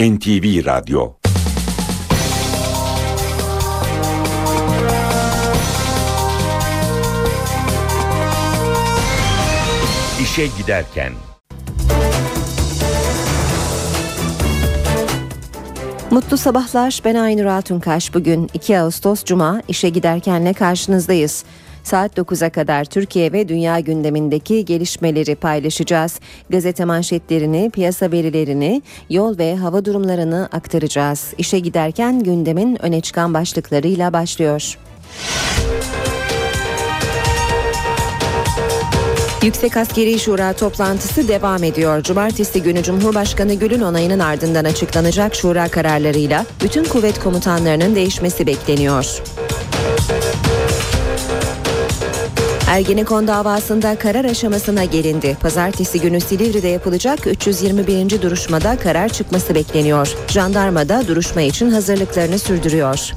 NTV Radyo İşe giderken Mutlu sabahlar. Ben Aynur Altunkaş. Bugün 2 Ağustos Cuma işe giderkenle karşınızdayız. Saat 9'a kadar Türkiye ve dünya gündemindeki gelişmeleri paylaşacağız. Gazete manşetlerini, piyasa verilerini, yol ve hava durumlarını aktaracağız. İşe giderken gündemin öne çıkan başlıklarıyla başlıyor. Yüksek Askeri Şura toplantısı devam ediyor. Cumartesi günü Cumhurbaşkanı Gül'ün onayının ardından açıklanacak şura kararlarıyla bütün kuvvet komutanlarının değişmesi bekleniyor. Ergenekon davasında karar aşamasına gelindi. Pazartesi günü Silivri'de yapılacak 321. duruşmada karar çıkması bekleniyor. Jandarma da duruşma için hazırlıklarını sürdürüyor.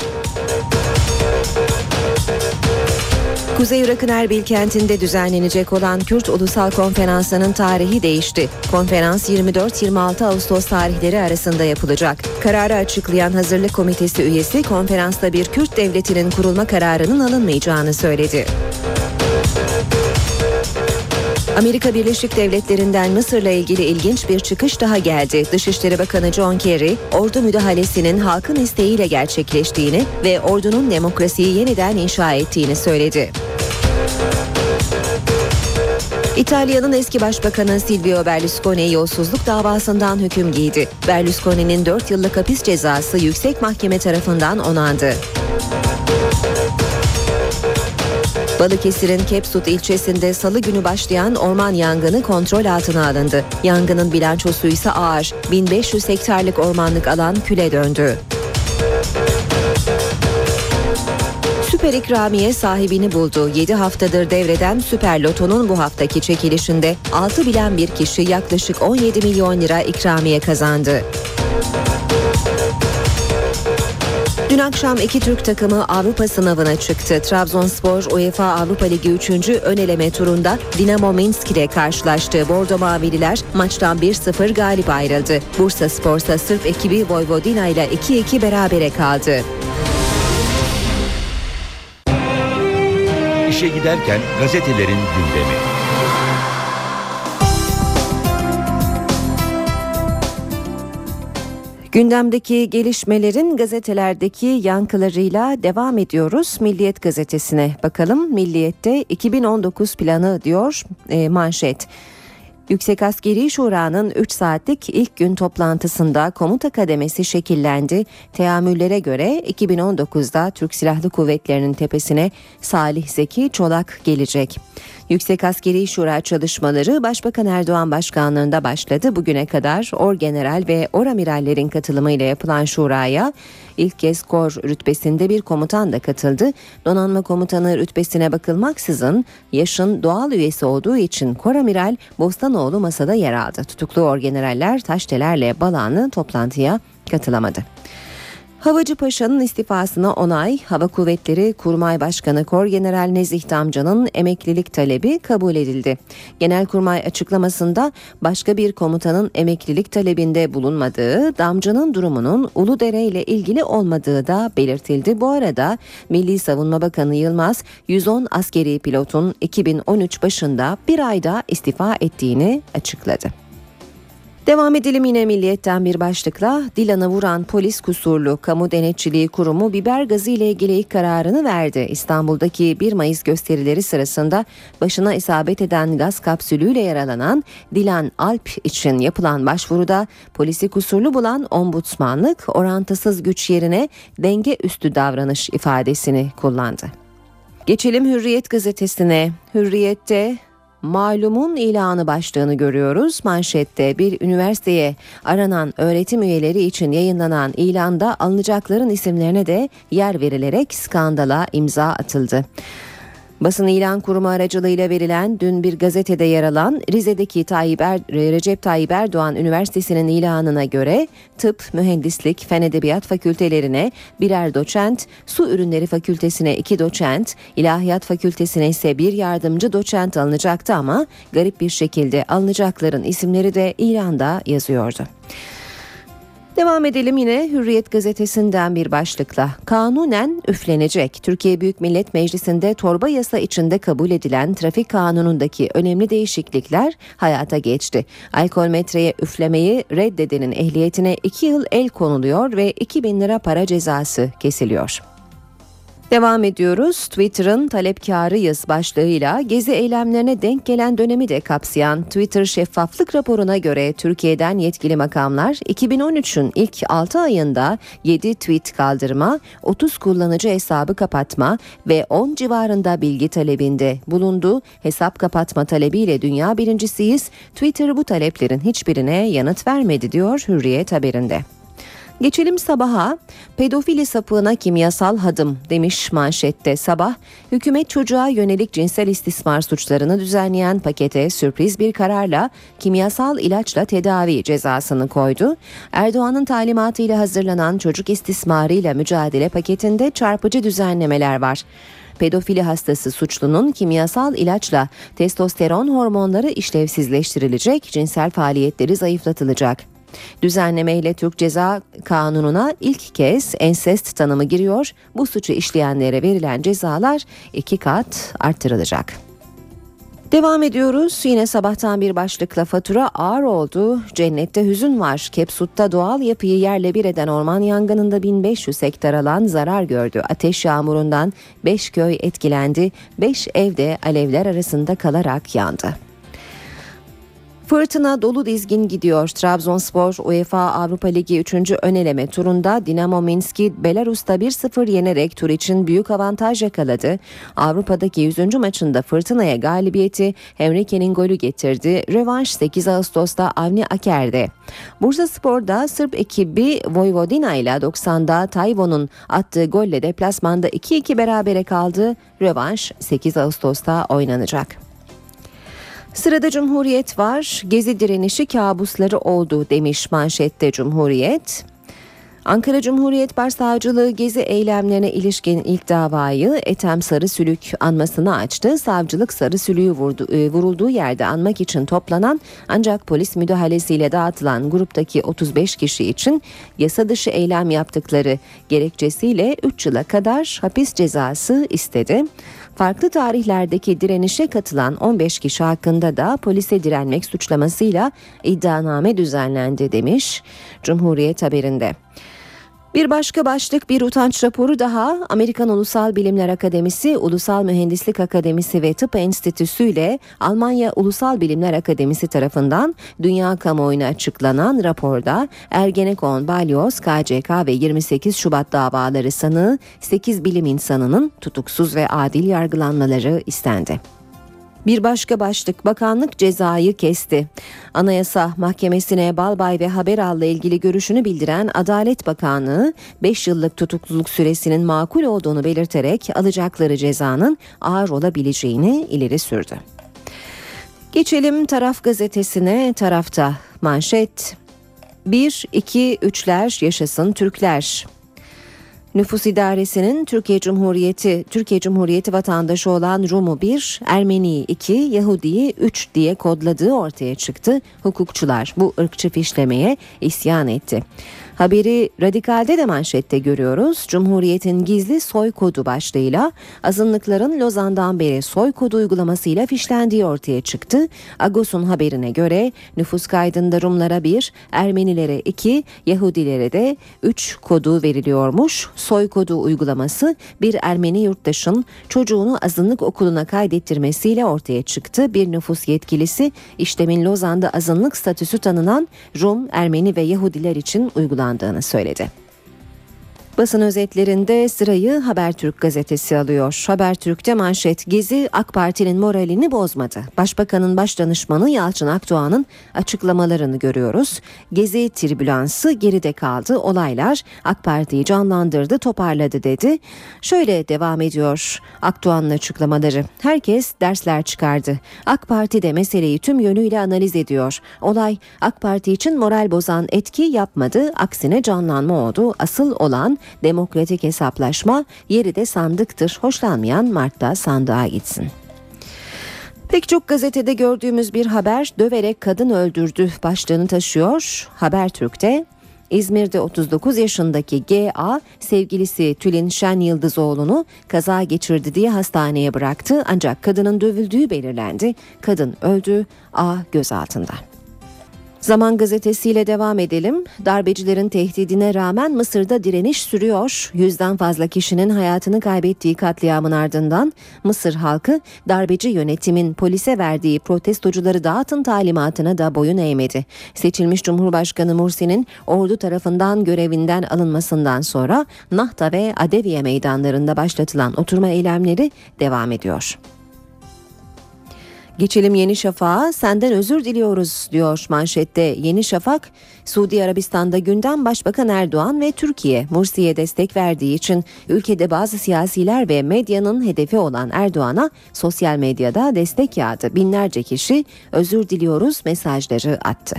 Kuzey Irak'ın Erbil kentinde düzenlenecek olan Kürt Ulusal Konferansı'nın tarihi değişti. Konferans 24-26 Ağustos tarihleri arasında yapılacak. Kararı açıklayan Hazırlık Komitesi üyesi konferansta bir Kürt devletinin kurulma kararının alınmayacağını söyledi. Amerika Birleşik Devletleri'nden Mısır'la ilgili ilginç bir çıkış daha geldi. Dışişleri Bakanı John Kerry, ordu müdahalesinin halkın isteğiyle gerçekleştiğini ve ordunun demokrasiyi yeniden inşa ettiğini söyledi. İtalya'nın eski başbakanı Silvio Berlusconi yolsuzluk davasından hüküm giydi. Berlusconi'nin 4 yıllık hapis cezası yüksek mahkeme tarafından onandı. Balıkesir'in Kepsut ilçesinde salı günü başlayan orman yangını kontrol altına alındı. Yangının bilançosu ise ağır. 1500 hektarlık ormanlık alan küle döndü. Süper ikramiye sahibini buldu. 7 haftadır devreden Süper Loto'nun bu haftaki çekilişinde 6 bilen bir kişi yaklaşık 17 milyon lira ikramiye kazandı. Akşam iki Türk takımı Avrupa sınavına çıktı. Trabzonspor UEFA Avrupa Ligi 3. ön eleme turunda Dinamo Minsk ile karşılaştı. Bordo Mavililer maçtan 1-0 galip ayrıldı. Bursa Spor'sa Sırp ekibi Vojvodina ile 2-2 berabere kaldı. İşe giderken gazetelerin gündemi. Gündemdeki gelişmelerin gazetelerdeki yankılarıyla devam ediyoruz. Milliyet gazetesine bakalım. Milliyet'te 2019 planı diyor e, manşet. Yüksek Askeri Şura'nın 3 saatlik ilk gün toplantısında komuta kademesi şekillendi. Teamüllere göre 2019'da Türk Silahlı Kuvvetleri'nin tepesine Salih Zeki Çolak gelecek. Yüksek Askeri Şura çalışmaları Başbakan Erdoğan başkanlığında başladı. Bugüne kadar orgeneral ve oramirallerin katılımıyla yapılan şuraya ilk kez kor rütbesinde bir komutan da katıldı. Donanma komutanı rütbesine bakılmaksızın yaşın doğal üyesi olduğu için koramiral Bostanoğlu masada yer aldı. Tutuklu orgeneraller Taşteler'le Balan'ı toplantıya katılamadı. Havacı Paşa'nın istifasına onay, Hava Kuvvetleri Kurmay Başkanı Kor General Nezih Damcı'nın emeklilik talebi kabul edildi. Genelkurmay açıklamasında başka bir komutanın emeklilik talebinde bulunmadığı, Damcı'nın durumunun Uludere ile ilgili olmadığı da belirtildi. Bu arada Milli Savunma Bakanı Yılmaz, 110 askeri pilotun 2013 başında bir ayda istifa ettiğini açıkladı. Devam edelim yine milliyetten bir başlıkla Dilan'a vuran polis kusurlu kamu denetçiliği kurumu biber gazı ile ilgili ilk kararını verdi. İstanbul'daki 1 Mayıs gösterileri sırasında başına isabet eden gaz kapsülüyle yaralanan Dilan Alp için yapılan başvuruda polisi kusurlu bulan ombudsmanlık orantısız güç yerine denge üstü davranış ifadesini kullandı. Geçelim Hürriyet gazetesine. Hürriyet'te malumun ilanı başlığını görüyoruz. Manşette bir üniversiteye aranan öğretim üyeleri için yayınlanan ilanda alınacakların isimlerine de yer verilerek skandala imza atıldı. Basın ilan kurumu aracılığıyla verilen dün bir gazetede yer alan Rize'deki Tayyip er, Recep Tayyip Erdoğan Üniversitesi'nin ilanına göre tıp, mühendislik, fen edebiyat fakültelerine birer doçent, su ürünleri fakültesine iki doçent, ilahiyat fakültesine ise bir yardımcı doçent alınacaktı ama garip bir şekilde alınacakların isimleri de ilanda yazıyordu. Devam edelim yine Hürriyet gazetesinden bir başlıkla. Kanunen üflenecek. Türkiye Büyük Millet Meclisi'nde torba yasa içinde kabul edilen trafik kanunundaki önemli değişiklikler hayata geçti. Alkol metreye üflemeyi reddedenin ehliyetine 2 yıl el konuluyor ve 2000 lira para cezası kesiliyor. Devam ediyoruz. Twitter'ın talepkarıyız başlığıyla gezi eylemlerine denk gelen dönemi de kapsayan Twitter şeffaflık raporuna göre Türkiye'den yetkili makamlar 2013'ün ilk 6 ayında 7 tweet kaldırma, 30 kullanıcı hesabı kapatma ve 10 civarında bilgi talebinde bulundu. Hesap kapatma talebiyle dünya birincisiyiz. Twitter bu taleplerin hiçbirine yanıt vermedi diyor Hürriyet haberinde. Geçelim sabaha. Pedofili sapığına kimyasal hadım demiş manşette sabah. Hükümet çocuğa yönelik cinsel istismar suçlarını düzenleyen pakete sürpriz bir kararla kimyasal ilaçla tedavi cezasını koydu. Erdoğan'ın talimatıyla hazırlanan çocuk istismarıyla mücadele paketinde çarpıcı düzenlemeler var pedofili hastası suçlunun kimyasal ilaçla testosteron hormonları işlevsizleştirilecek, cinsel faaliyetleri zayıflatılacak. Düzenleme ile Türk Ceza Kanunu'na ilk kez ensest tanımı giriyor. Bu suçu işleyenlere verilen cezalar iki kat arttırılacak. Devam ediyoruz. Yine sabahtan bir başlıkla fatura ağır oldu. Cennette hüzün var. Kepsut'ta doğal yapıyı yerle bir eden orman yangınında 1500 hektar alan zarar gördü. Ateş yağmurundan 5 köy etkilendi. 5 evde alevler arasında kalarak yandı. Fırtına dolu dizgin gidiyor. Trabzonspor UEFA Avrupa Ligi 3. öneleme turunda Dinamo Minsk'i Belarus'ta 1-0 yenerek tur için büyük avantaj yakaladı. Avrupa'daki 100. maçında Fırtına'ya galibiyeti Henrique'nin golü getirdi. Revanş 8 Ağustos'ta Avni Aker'de. Bursa Spor'da Sırp ekibi Vojvodina ile 90'da Tayvon'un attığı golle deplasmanda 2-2 berabere kaldı. Revanş 8 Ağustos'ta oynanacak. Sırada Cumhuriyet var. Gezi direnişi kabusları oldu demiş manşette Cumhuriyet. Ankara Cumhuriyet Başsavcılığı gezi eylemlerine ilişkin ilk davayı Etem Sarı Sülük anmasını açtı. Savcılık Sarı vurdu, e, vurulduğu yerde anmak için toplanan ancak polis müdahalesiyle dağıtılan gruptaki 35 kişi için yasa dışı eylem yaptıkları gerekçesiyle 3 yıla kadar hapis cezası istedi. Farklı tarihlerdeki direnişe katılan 15 kişi hakkında da polise direnmek suçlamasıyla iddianame düzenlendi demiş Cumhuriyet haberinde. Bir başka başlık bir utanç raporu daha Amerikan Ulusal Bilimler Akademisi, Ulusal Mühendislik Akademisi ve Tıp Enstitüsü ile Almanya Ulusal Bilimler Akademisi tarafından dünya kamuoyuna açıklanan raporda Ergenekon, Balyoz, KCK ve 28 Şubat davaları sanığı 8 bilim insanının tutuksuz ve adil yargılanmaları istendi. Bir başka başlık bakanlık cezayı kesti. Anayasa Mahkemesi'ne Balbay ve Haberal'la ilgili görüşünü bildiren Adalet Bakanlığı 5 yıllık tutukluluk süresinin makul olduğunu belirterek alacakları cezanın ağır olabileceğini ileri sürdü. Geçelim taraf gazetesine tarafta manşet 1 2 3'ler yaşasın Türkler Nüfus İdaresi'nin Türkiye Cumhuriyeti Türkiye Cumhuriyeti vatandaşı olan Rum'u 1, Ermeni'yi 2, Yahudi'yi 3 diye kodladığı ortaya çıktı. Hukukçular bu ırkçı fişlemeye isyan etti. Haberi Radikal'de de manşette görüyoruz. Cumhuriyet'in gizli soy kodu başlığıyla azınlıkların Lozan'dan beri soy kodu uygulamasıyla fişlendiği ortaya çıktı. Agos'un haberine göre nüfus kaydında Rumlara 1, Ermenilere 2, Yahudilere de 3 kodu veriliyormuş. Soy kodu uygulaması bir Ermeni yurttaşın çocuğunu azınlık okuluna kaydettirmesiyle ortaya çıktı. Bir nüfus yetkilisi işlemin Lozan'da azınlık statüsü tanınan Rum, Ermeni ve Yahudiler için uygulandı uygulandığını söyledi. Basın özetlerinde sırayı Habertürk gazetesi alıyor. Habertürk'te manşet Gezi AK Parti'nin moralini bozmadı. Başbakanın başdanışmanı Yalçın Akdoğan'ın açıklamalarını görüyoruz. Gezi tribülansı geride kaldı. Olaylar AK Parti'yi canlandırdı, toparladı dedi. Şöyle devam ediyor Akdoğan'ın açıklamaları. Herkes dersler çıkardı. AK Parti de meseleyi tüm yönüyle analiz ediyor. Olay AK Parti için moral bozan etki yapmadı. Aksine canlanma oldu. Asıl olan demokratik hesaplaşma yeri de sandıktır. Hoşlanmayan Mart'ta sandığa gitsin. Pek çok gazetede gördüğümüz bir haber döverek kadın öldürdü başlığını taşıyor. Habertürk'te İzmir'de 39 yaşındaki GA sevgilisi Tülin Şen Yıldızoğlu'nu kaza geçirdi diye hastaneye bıraktı ancak kadının dövüldüğü belirlendi. Kadın öldü, A gözaltında. Zaman gazetesiyle devam edelim. Darbecilerin tehdidine rağmen Mısır'da direniş sürüyor. Yüzden fazla kişinin hayatını kaybettiği katliamın ardından Mısır halkı darbeci yönetimin polise verdiği protestocuları dağıtın talimatına da boyun eğmedi. Seçilmiş Cumhurbaşkanı Mursi'nin ordu tarafından görevinden alınmasından sonra Nahta ve Adeviye meydanlarında başlatılan oturma eylemleri devam ediyor. Geçelim Yeni Şafak'a senden özür diliyoruz diyor manşette Yeni Şafak. Suudi Arabistan'da gündem Başbakan Erdoğan ve Türkiye Mursi'ye destek verdiği için ülkede bazı siyasiler ve medyanın hedefi olan Erdoğan'a sosyal medyada destek yağdı. Binlerce kişi özür diliyoruz mesajları attı.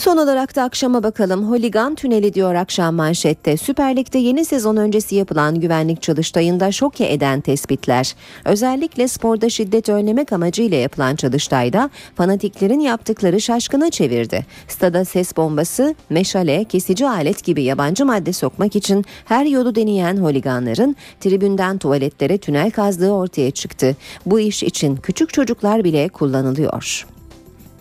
Son olarak da akşama bakalım. Holigan tüneli diyor akşam manşette. Süper Lig'de yeni sezon öncesi yapılan güvenlik çalıştayında şoke eden tespitler. Özellikle sporda şiddet önlemek amacıyla yapılan çalıştayda fanatiklerin yaptıkları şaşkına çevirdi. Stada ses bombası, meşale, kesici alet gibi yabancı madde sokmak için her yolu deneyen holiganların tribünden tuvaletlere tünel kazdığı ortaya çıktı. Bu iş için küçük çocuklar bile kullanılıyor.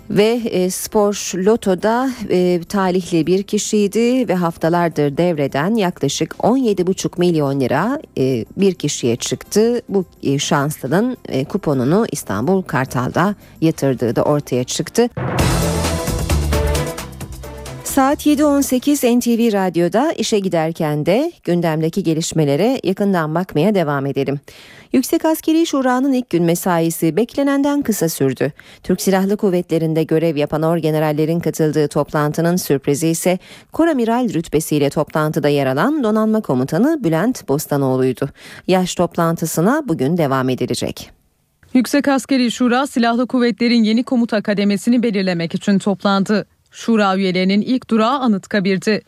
Ve e, spor lotoda e, talihli bir kişiydi ve haftalardır devreden yaklaşık 17,5 milyon lira e, bir kişiye çıktı. Bu e, şanslının e, kuponunu İstanbul Kartal'da yatırdığı da ortaya çıktı. Saat 7.18 NTV Radyo'da işe giderken de gündemdeki gelişmelere yakından bakmaya devam edelim. Yüksek Askeri Şura'nın ilk gün mesaisi beklenenden kısa sürdü. Türk Silahlı Kuvvetleri'nde görev yapan orgenerallerin katıldığı toplantının sürprizi ise Koramiral rütbesiyle toplantıda yer alan Donanma Komutanı Bülent Bostanoğlu'ydu. Yaş toplantısına bugün devam edilecek. Yüksek Askeri Şura Silahlı Kuvvetlerin yeni komuta kademesini belirlemek için toplandı. Şura üyelerinin ilk durağı Anıtkabir'di.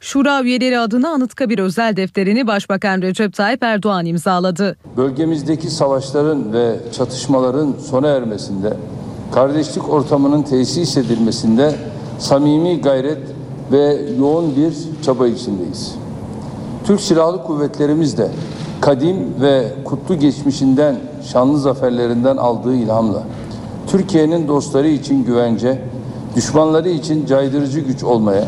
Şura üyeleri adına Anıtkabir özel defterini Başbakan Recep Tayyip Erdoğan imzaladı. Bölgemizdeki savaşların ve çatışmaların sona ermesinde, kardeşlik ortamının tesis edilmesinde samimi gayret ve yoğun bir çaba içindeyiz. Türk Silahlı Kuvvetlerimiz de kadim ve kutlu geçmişinden, şanlı zaferlerinden aldığı ilhamla Türkiye'nin dostları için güvence, düşmanları için caydırıcı güç olmaya,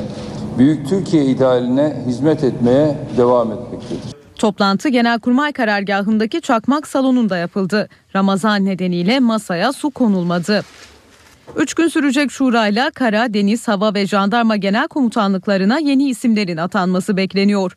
Büyük Türkiye idealine hizmet etmeye devam etmektedir. Toplantı Genelkurmay karargahındaki çakmak salonunda yapıldı. Ramazan nedeniyle masaya su konulmadı. Üç gün sürecek şurayla kara, deniz, hava ve jandarma genel komutanlıklarına yeni isimlerin atanması bekleniyor.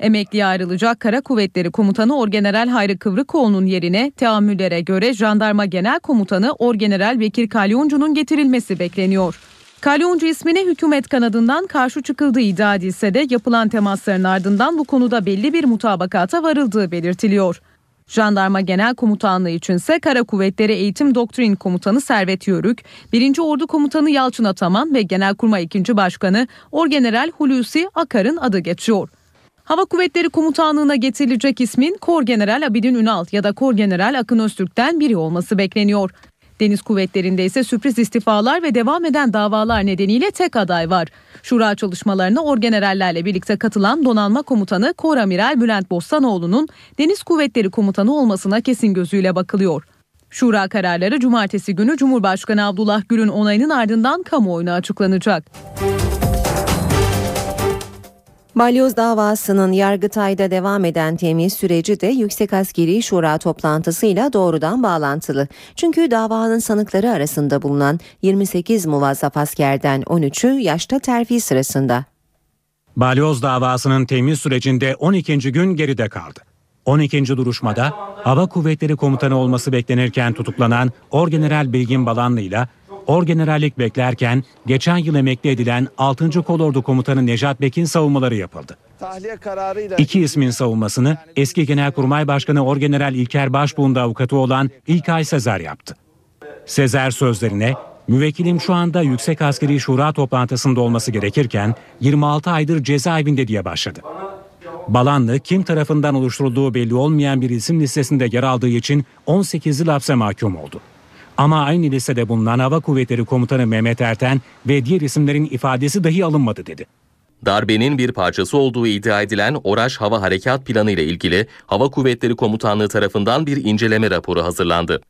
Emekliye ayrılacak Kara Kuvvetleri Komutanı Orgeneral Hayri Kıvrıkoğlu'nun yerine teamüllere göre Jandarma Genel Komutanı Orgeneral Bekir Kalyoncu'nun getirilmesi bekleniyor. Kalyoncu ismine hükümet kanadından karşı çıkıldığı iddia edilse de yapılan temasların ardından bu konuda belli bir mutabakata varıldığı belirtiliyor. Jandarma Genel Komutanlığı içinse Kara Kuvvetleri Eğitim Doktrin Komutanı Servet Yörük, 1. Ordu Komutanı Yalçın Ataman ve Genelkurmay 2. Başkanı Orgeneral Hulusi Akar'ın adı geçiyor. Hava Kuvvetleri Komutanlığı'na getirilecek ismin Kor General Abidin Ünal ya da Kor General Akın Öztürk'ten biri olması bekleniyor. Deniz kuvvetlerinde ise sürpriz istifalar ve devam eden davalar nedeniyle tek aday var. Şura çalışmalarına orgenerallerle birlikte katılan donanma komutanı Kor Amiral Bülent Bostanoğlu'nun Deniz Kuvvetleri Komutanı olmasına kesin gözüyle bakılıyor. Şura kararları cumartesi günü Cumhurbaşkanı Abdullah Gül'ün onayının ardından kamuoyuna açıklanacak. Balyoz davasının Yargıtay'da devam eden temiz süreci de Yüksek Askeri Şura toplantısıyla doğrudan bağlantılı. Çünkü davanın sanıkları arasında bulunan 28 muvazzaf askerden 13'ü yaşta terfi sırasında. Balyoz davasının temiz sürecinde 12. gün geride kaldı. 12. duruşmada Hava Kuvvetleri Komutanı olması beklenirken tutuklanan Orgeneral Bilgin Balanlı ile Orgenerallik beklerken geçen yıl emekli edilen 6. Kolordu Komutanı Nejat Bek'in savunmaları yapıldı. İki ismin savunmasını eski Genelkurmay Başkanı Orgeneral İlker Başbuğ'un da avukatı olan İlkay Sezer yaptı. Sezer sözlerine müvekkilim şu anda Yüksek Askeri Şura toplantısında olması gerekirken 26 aydır cezaevinde diye başladı. Balanlı kim tarafından oluşturulduğu belli olmayan bir isim listesinde yer aldığı için 18 yıl hapse mahkum oldu. Ama aynı listede bulunan Hava Kuvvetleri Komutanı Mehmet Erten ve diğer isimlerin ifadesi dahi alınmadı dedi. Darbenin bir parçası olduğu iddia edilen Oraş Hava Harekat Planı ile ilgili Hava Kuvvetleri Komutanlığı tarafından bir inceleme raporu hazırlandı.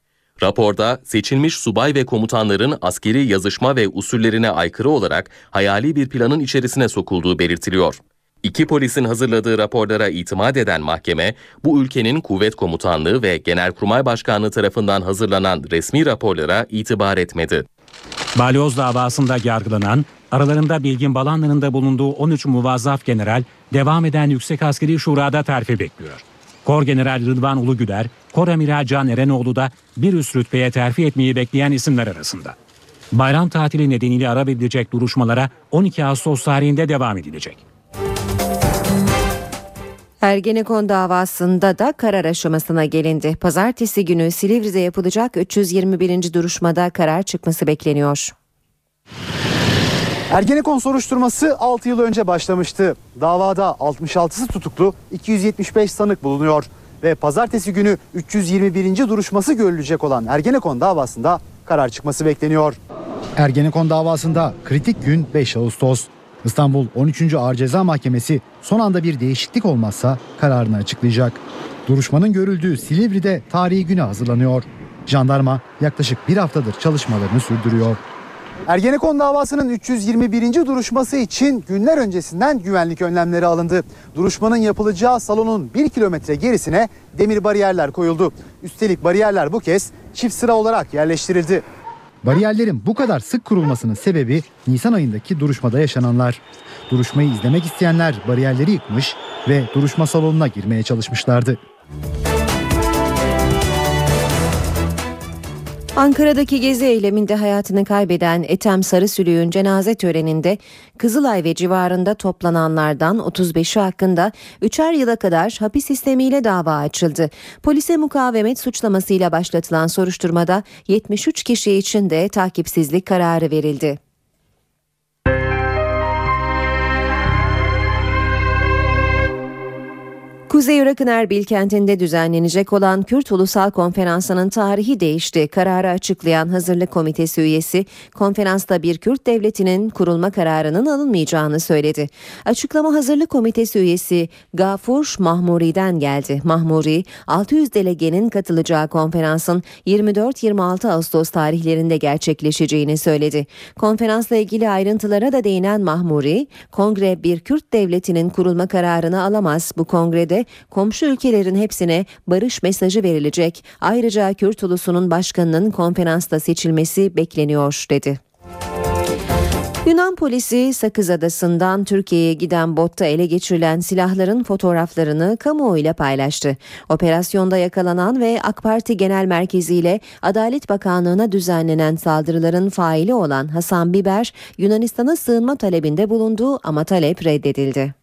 Raporda seçilmiş subay ve komutanların askeri yazışma ve usullerine aykırı olarak hayali bir planın içerisine sokulduğu belirtiliyor. İki polisin hazırladığı raporlara itimat eden mahkeme, bu ülkenin kuvvet komutanlığı ve genelkurmay başkanlığı tarafından hazırlanan resmi raporlara itibar etmedi. Balyoz davasında yargılanan, aralarında Bilgin Balanlı'nın da bulunduğu 13 muvazzaf general devam eden Yüksek Askeri Şura'da terfi bekliyor. Kor General Rıdvan Ulugüder, Kor Amiral Can Erenoğlu da bir üst rütbeye terfi etmeyi bekleyen isimler arasında. Bayram tatili nedeniyle ara verilecek duruşmalara 12 Ağustos tarihinde devam edilecek. Ergenekon davasında da karar aşamasına gelindi. Pazartesi günü Silivri'de yapılacak 321. duruşmada karar çıkması bekleniyor. Ergenekon soruşturması 6 yıl önce başlamıştı. Davada 66'sı tutuklu, 275 sanık bulunuyor ve pazartesi günü 321. duruşması görülecek olan Ergenekon davasında karar çıkması bekleniyor. Ergenekon davasında kritik gün 5 Ağustos. İstanbul 13. Ağır Ceza Mahkemesi son anda bir değişiklik olmazsa kararını açıklayacak. Duruşmanın görüldüğü Silivri'de tarihi güne hazırlanıyor. Jandarma yaklaşık bir haftadır çalışmalarını sürdürüyor. Ergenekon davasının 321. duruşması için günler öncesinden güvenlik önlemleri alındı. Duruşmanın yapılacağı salonun 1 kilometre gerisine demir bariyerler koyuldu. Üstelik bariyerler bu kez çift sıra olarak yerleştirildi. Bariyerlerin bu kadar sık kurulmasının sebebi Nisan ayındaki duruşmada yaşananlar. Duruşmayı izlemek isteyenler bariyerleri yıkmış ve duruşma salonuna girmeye çalışmışlardı. Ankara'daki gezi eyleminde hayatını kaybeden Ethem Sarısülüğün cenaze töreninde Kızılay ve civarında toplananlardan 35'i hakkında 3'er yıla kadar hapis sistemiyle dava açıldı. Polise mukavemet suçlamasıyla başlatılan soruşturmada 73 kişi için de takipsizlik kararı verildi. Kuzey Irak'ın Erbil kentinde düzenlenecek olan Kürt Ulusal Konferansı'nın tarihi değişti. Kararı açıklayan Hazırlık Komitesi üyesi konferansta bir Kürt devletinin kurulma kararının alınmayacağını söyledi. Açıklama Hazırlık Komitesi üyesi Gafur Mahmuri'den geldi. Mahmuri 600 delegenin katılacağı konferansın 24-26 Ağustos tarihlerinde gerçekleşeceğini söyledi. Konferansla ilgili ayrıntılara da değinen Mahmuri, kongre bir Kürt devletinin kurulma kararını alamaz. Bu kongrede komşu ülkelerin hepsine barış mesajı verilecek. Ayrıca Kürt ulusunun başkanının konferansta seçilmesi bekleniyor dedi. Yunan polisi Sakız Adası'ndan Türkiye'ye giden botta ele geçirilen silahların fotoğraflarını kamuoyuyla paylaştı. Operasyonda yakalanan ve AK Parti Genel Merkezi ile Adalet Bakanlığı'na düzenlenen saldırıların faili olan Hasan Biber, Yunanistan'a sığınma talebinde bulundu ama talep reddedildi.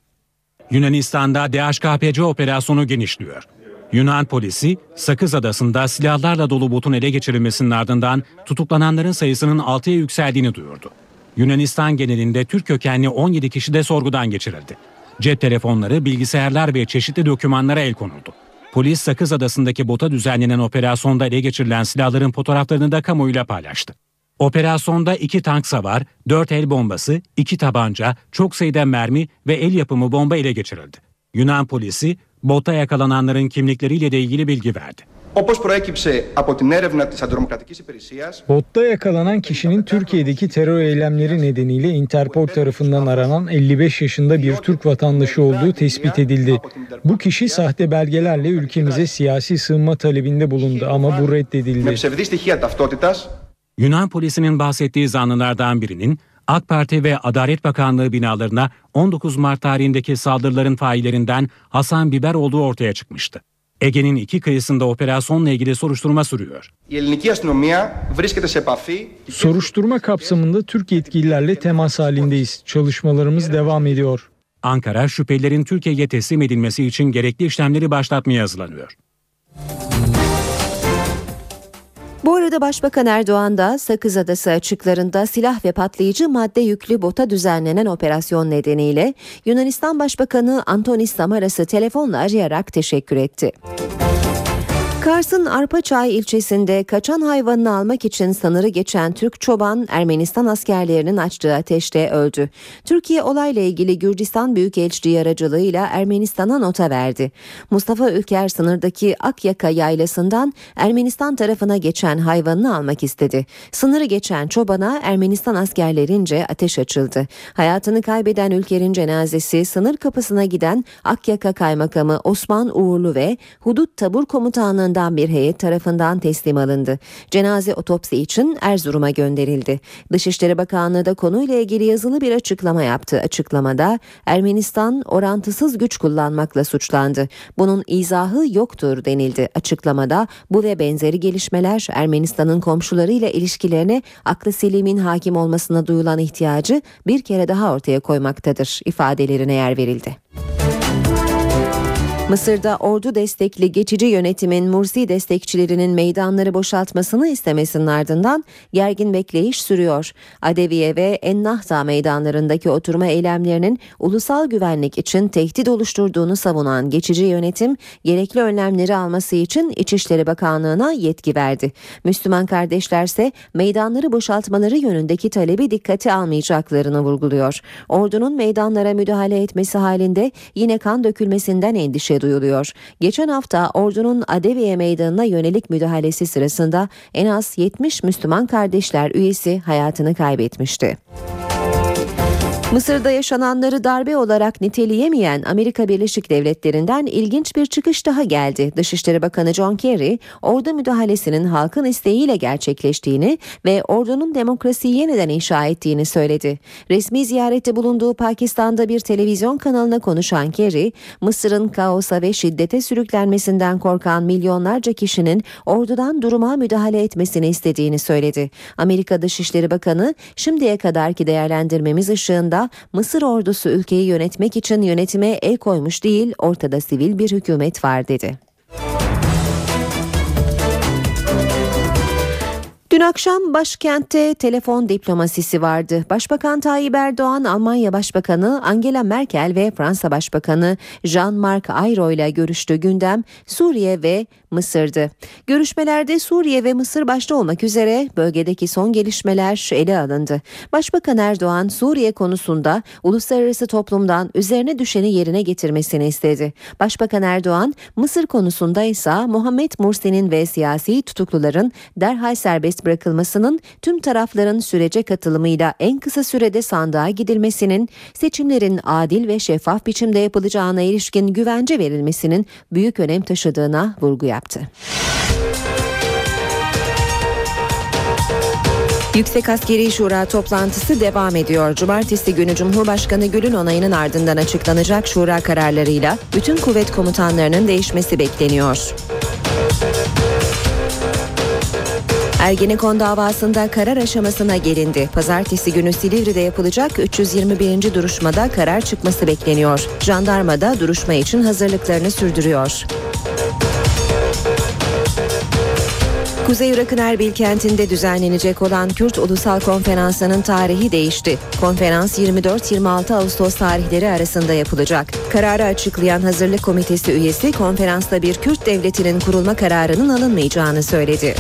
Yunanistan'da DHKPC operasyonu genişliyor. Yunan polisi Sakız Adası'nda silahlarla dolu botun ele geçirilmesinin ardından tutuklananların sayısının 6'ya yükseldiğini duyurdu. Yunanistan genelinde Türk kökenli 17 kişi de sorgudan geçirildi. Cep telefonları, bilgisayarlar ve çeşitli dokümanlara el konuldu. Polis Sakız Adası'ndaki bota düzenlenen operasyonda ele geçirilen silahların fotoğraflarını da kamuoyuyla paylaştı. Operasyonda 2 tank savar, 4 el bombası, 2 tabanca, çok sayıda mermi ve el yapımı bomba ele geçirildi. Yunan polisi bota yakalananların kimlikleriyle de ilgili bilgi verdi. Botta yakalanan kişinin Türkiye'deki terör eylemleri nedeniyle Interpol tarafından aranan 55 yaşında bir Türk vatandaşı olduğu tespit edildi. Bu kişi sahte belgelerle ülkemize siyasi sığınma talebinde bulundu ama bu reddedildi. Yunan polisinin bahsettiği zanlılardan birinin AK Parti ve Adalet Bakanlığı binalarına 19 Mart tarihindeki saldırıların faillerinden Hasan Biber olduğu ortaya çıkmıştı. Ege'nin iki kıyısında operasyonla ilgili soruşturma sürüyor. Soruşturma kapsamında Türk yetkililerle temas halindeyiz. Çalışmalarımız devam ediyor. Ankara şüphelilerin Türkiye'ye teslim edilmesi için gerekli işlemleri başlatmaya hazırlanıyor. Bu arada Başbakan Erdoğan da Sakız Adası açıklarında silah ve patlayıcı madde yüklü bota düzenlenen operasyon nedeniyle Yunanistan Başbakanı Antonis Samaras'ı telefonla arayarak teşekkür etti. Kars'ın Arpaçay ilçesinde kaçan hayvanını almak için sınırı geçen Türk çoban Ermenistan askerlerinin açtığı ateşte öldü. Türkiye olayla ilgili Gürcistan Büyükelçiliği aracılığıyla Ermenistan'a nota verdi. Mustafa Ülker sınırdaki Akyaka yaylasından Ermenistan tarafına geçen hayvanını almak istedi. Sınırı geçen çobana Ermenistan askerlerince ateş açıldı. Hayatını kaybeden Ülker'in cenazesi sınır kapısına giden Akyaka Kaymakamı Osman Uğurlu ve Hudut Tabur Komutanlığı'ndan bir heyet tarafından teslim alındı. Cenaze otopsi için Erzurum'a gönderildi. Dışişleri Bakanlığı da konuyla ilgili yazılı bir açıklama yaptı. Açıklamada Ermenistan orantısız güç kullanmakla suçlandı. Bunun izahı yoktur denildi. Açıklamada bu ve benzeri gelişmeler Ermenistan'ın komşularıyla ilişkilerine aklı selimin hakim olmasına duyulan ihtiyacı bir kere daha ortaya koymaktadır ifadelerine yer verildi. Mısır'da ordu destekli geçici yönetimin Mursi destekçilerinin meydanları boşaltmasını istemesinin ardından gergin bekleyiş sürüyor. Adeviye ve Ennahda meydanlarındaki oturma eylemlerinin ulusal güvenlik için tehdit oluşturduğunu savunan geçici yönetim gerekli önlemleri alması için İçişleri Bakanlığı'na yetki verdi. Müslüman kardeşlerse meydanları boşaltmaları yönündeki talebi dikkate almayacaklarını vurguluyor. Ordunun meydanlara müdahale etmesi halinde yine kan dökülmesinden endişe duyuluyor. Geçen hafta ordunun Adeviye meydanına yönelik müdahalesi sırasında en az 70 Müslüman kardeşler üyesi hayatını kaybetmişti. Mısır'da yaşananları darbe olarak niteleyemeyen Amerika Birleşik Devletleri'nden ilginç bir çıkış daha geldi. Dışişleri Bakanı John Kerry, ordu müdahalesinin halkın isteğiyle gerçekleştiğini ve ordunun demokrasiyi yeniden inşa ettiğini söyledi. Resmi ziyarette bulunduğu Pakistan'da bir televizyon kanalına konuşan Kerry, Mısır'ın kaosa ve şiddete sürüklenmesinden korkan milyonlarca kişinin ordudan duruma müdahale etmesini istediğini söyledi. Amerika Dışişleri Bakanı, şimdiye kadarki değerlendirmemiz ışığında Mısır ordusu ülkeyi yönetmek için yönetime el koymuş değil, ortada sivil bir hükümet var dedi. Dün akşam başkentte telefon diplomasisi vardı. Başbakan Tayyip Erdoğan, Almanya Başbakanı Angela Merkel ve Fransa Başbakanı Jean-Marc Ayrault ile görüştü. Gündem Suriye ve Mısır'dı. Görüşmelerde Suriye ve Mısır başta olmak üzere bölgedeki son gelişmeler ele alındı. Başbakan Erdoğan Suriye konusunda uluslararası toplumdan üzerine düşeni yerine getirmesini istedi. Başbakan Erdoğan Mısır konusunda ise Muhammed Mursi'nin ve siyasi tutukluların derhal serbest bırakılmasının tüm tarafların sürece katılımıyla en kısa sürede sandığa gidilmesinin, seçimlerin adil ve şeffaf biçimde yapılacağına ilişkin güvence verilmesinin büyük önem taşıdığına vurgu yaptı. Yüksek Askeri Şura toplantısı devam ediyor. Cumartesi günü Cumhurbaşkanı Gül'ün onayının ardından açıklanacak şura kararlarıyla bütün kuvvet komutanlarının değişmesi bekleniyor. Ergenekon davasında karar aşamasına gelindi. Pazartesi günü Silivri'de yapılacak 321. duruşmada karar çıkması bekleniyor. Jandarma da duruşma için hazırlıklarını sürdürüyor. Kuzey Irak'ın Erbil kentinde düzenlenecek olan Kürt Ulusal Konferansı'nın tarihi değişti. Konferans 24-26 Ağustos tarihleri arasında yapılacak. Kararı açıklayan Hazırlık Komitesi üyesi konferansta bir Kürt devletinin kurulma kararının alınmayacağını söyledi.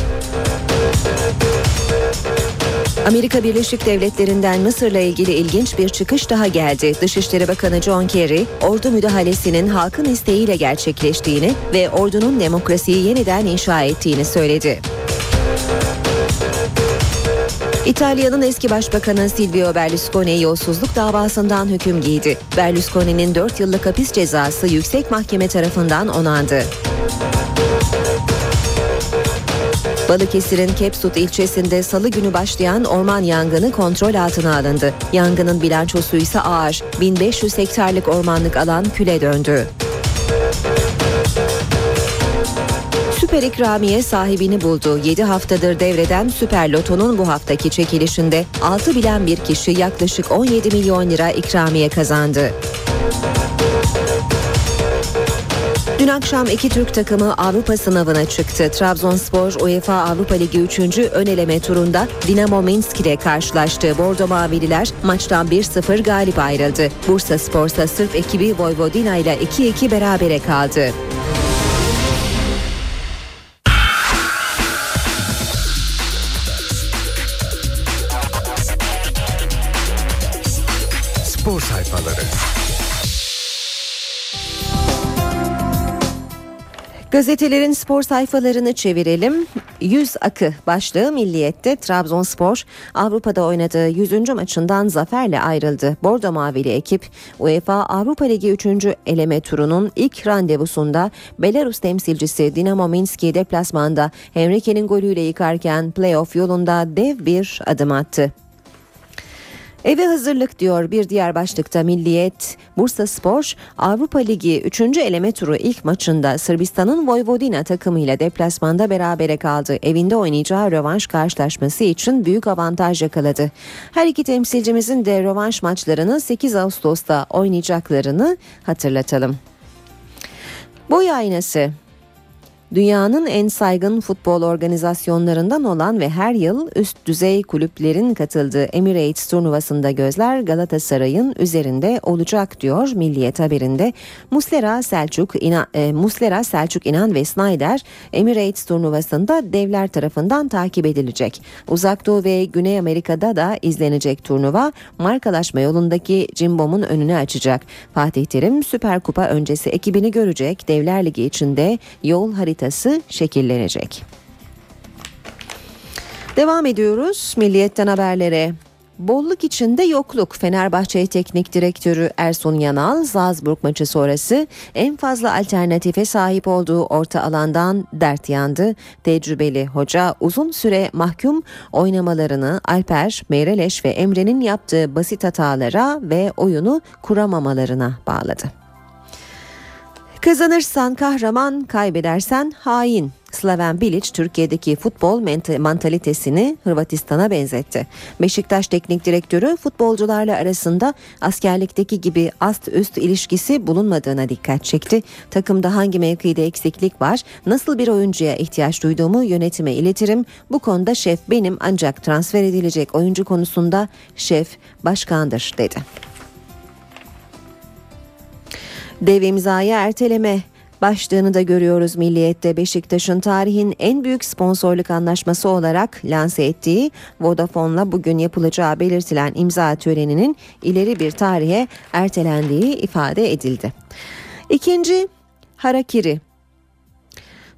Amerika Birleşik Devletleri'nden Mısır'la ilgili ilginç bir çıkış daha geldi. Dışişleri Bakanı John Kerry, ordu müdahalesinin halkın isteğiyle gerçekleştiğini ve ordunun demokrasiyi yeniden inşa ettiğini söyledi. İtalya'nın eski başbakanı Silvio Berlusconi yolsuzluk davasından hüküm giydi. Berlusconi'nin 4 yıllık hapis cezası yüksek mahkeme tarafından onandı. Balıkesir'in Kepsut ilçesinde salı günü başlayan orman yangını kontrol altına alındı. Yangının bilançosu ise ağır. 1500 hektarlık ormanlık alan küle döndü. Süper İkramiye sahibini buldu. 7 haftadır devreden Süper Loto'nun bu haftaki çekilişinde 6 bilen bir kişi yaklaşık 17 milyon lira ikramiye kazandı. Dün akşam iki Türk takımı Avrupa sınavına çıktı. Trabzonspor UEFA Avrupa Ligi 3. ön eleme turunda Dinamo Minsk ile karşılaştı. Bordo Mavililer maçtan 1-0 galip ayrıldı. Bursa Spor ise Sırp ekibi Vojvodina ile 2-2 berabere kaldı. Spor sayfaları. Gazetelerin spor sayfalarını çevirelim. 100 akı başlığı Milliyet'te Trabzonspor Avrupa'da oynadığı 100. maçından zaferle ayrıldı. Bordo Mavili ekip UEFA Avrupa Ligi 3. eleme turunun ilk randevusunda Belarus temsilcisi Dinamo Minsk'i deplasmanda Henrique'nin golüyle yıkarken playoff yolunda dev bir adım attı. Eve hazırlık diyor bir diğer başlıkta Milliyet. Bursa Spor Avrupa Ligi 3. eleme turu ilk maçında Sırbistan'ın Vojvodina takımıyla deplasmanda berabere kaldı. Evinde oynayacağı rövanş karşılaşması için büyük avantaj yakaladı. Her iki temsilcimizin de rövanş maçlarını 8 Ağustos'ta oynayacaklarını hatırlatalım. Boy aynası Dünyanın en saygın futbol organizasyonlarından olan ve her yıl üst düzey kulüplerin katıldığı Emirates turnuvasında gözler Galatasaray'ın üzerinde olacak diyor Milliyet haberinde. Muslera Selçuk, İnan, e, Muslera Selçuk İnan ve Snyder Emirates turnuvasında devler tarafından takip edilecek. Uzak Doğu ve Güney Amerika'da da izlenecek turnuva markalaşma yolundaki Cimbom'un önünü açacak. Fatih Terim Süper Kupa öncesi ekibini görecek. Devler Ligi içinde yol haritası haritası şekillenecek. Devam ediyoruz Milliyet'ten haberlere. Bolluk içinde yokluk. Fenerbahçe Teknik Direktörü Ersun Yanal, Salzburg maçı sonrası en fazla alternatife sahip olduğu orta alandan dert yandı. Tecrübeli hoca uzun süre mahkum oynamalarını Alper, Meyreleş ve Emre'nin yaptığı basit hatalara ve oyunu kuramamalarına bağladı. Kazanırsan kahraman, kaybedersen hain. Slaven Bilic Türkiye'deki futbol mantalitesini Hırvatistan'a benzetti. Beşiktaş Teknik Direktörü futbolcularla arasında askerlikteki gibi ast üst ilişkisi bulunmadığına dikkat çekti. Takımda hangi mevkide eksiklik var, nasıl bir oyuncuya ihtiyaç duyduğumu yönetime iletirim. Bu konuda şef benim ancak transfer edilecek oyuncu konusunda şef başkandır dedi. Dev imzayı erteleme başlığını da görüyoruz Milliyet'te Beşiktaş'ın tarihin en büyük sponsorluk anlaşması olarak lanse ettiği Vodafone'la bugün yapılacağı belirtilen imza töreninin ileri bir tarihe ertelendiği ifade edildi. İkinci Harakiri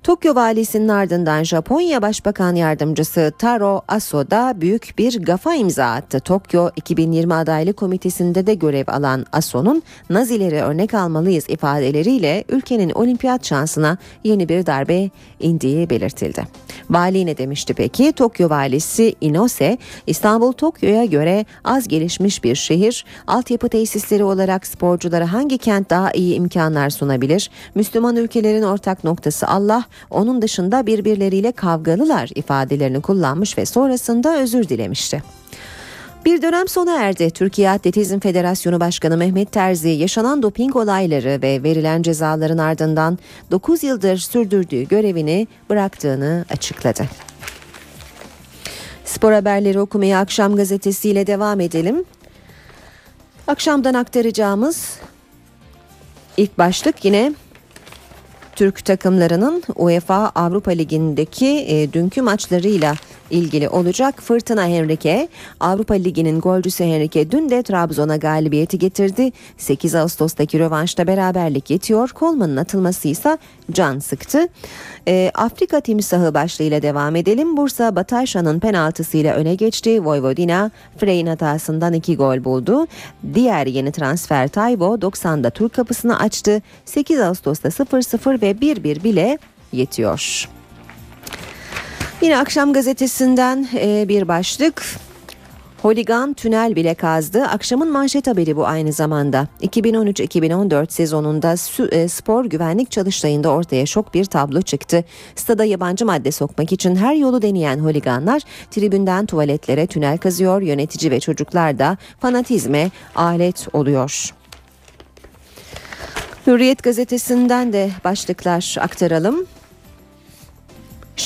Tokyo valisinin ardından Japonya Başbakan Yardımcısı Taro Aso da büyük bir gafa imza attı. Tokyo 2020 adaylık komitesinde de görev alan Aso'nun Nazileri örnek almalıyız ifadeleriyle ülkenin olimpiyat şansına yeni bir darbe indiği belirtildi. Vali ne demişti peki? Tokyo valisi Inose, İstanbul Tokyo'ya göre az gelişmiş bir şehir, altyapı tesisleri olarak sporculara hangi kent daha iyi imkanlar sunabilir? Müslüman ülkelerin ortak noktası Allah, onun dışında birbirleriyle kavgalılar ifadelerini kullanmış ve sonrasında özür dilemişti. Bir dönem sona erdi. Türkiye Atletizm Federasyonu Başkanı Mehmet Terzi yaşanan doping olayları ve verilen cezaların ardından 9 yıldır sürdürdüğü görevini bıraktığını açıkladı. Spor haberleri okumaya akşam gazetesiyle devam edelim. Akşamdan aktaracağımız ilk başlık yine Türk takımlarının UEFA Avrupa Ligi'ndeki e, dünkü maçlarıyla ilgili olacak. Fırtına Henrique Avrupa Ligi'nin golcüsü Henrique dün de Trabzon'a galibiyeti getirdi. 8 Ağustos'taki rövanşta beraberlik yetiyor. Kolman'ın atılması ise can sıktı. E, Afrika timsahı başlığıyla devam edelim. Bursa Bataşan'ın penaltısıyla öne geçti. Vojvodina Frey'in hatasından iki gol buldu. Diğer yeni transfer Tayvo 90'da Türk kapısını açtı. 8 Ağustos'ta 0-0 ve 1-1 bile yetiyor. Yine akşam gazetesinden e, bir başlık. Holigan tünel bile kazdı. Akşamın manşet haberi bu aynı zamanda. 2013-2014 sezonunda e, spor güvenlik çalıştayında ortaya şok bir tablo çıktı. Stada yabancı madde sokmak için her yolu deneyen holiganlar tribünden tuvaletlere tünel kazıyor. Yönetici ve çocuklar da fanatizme alet oluyor. Hürriyet gazetesinden de başlıklar aktaralım.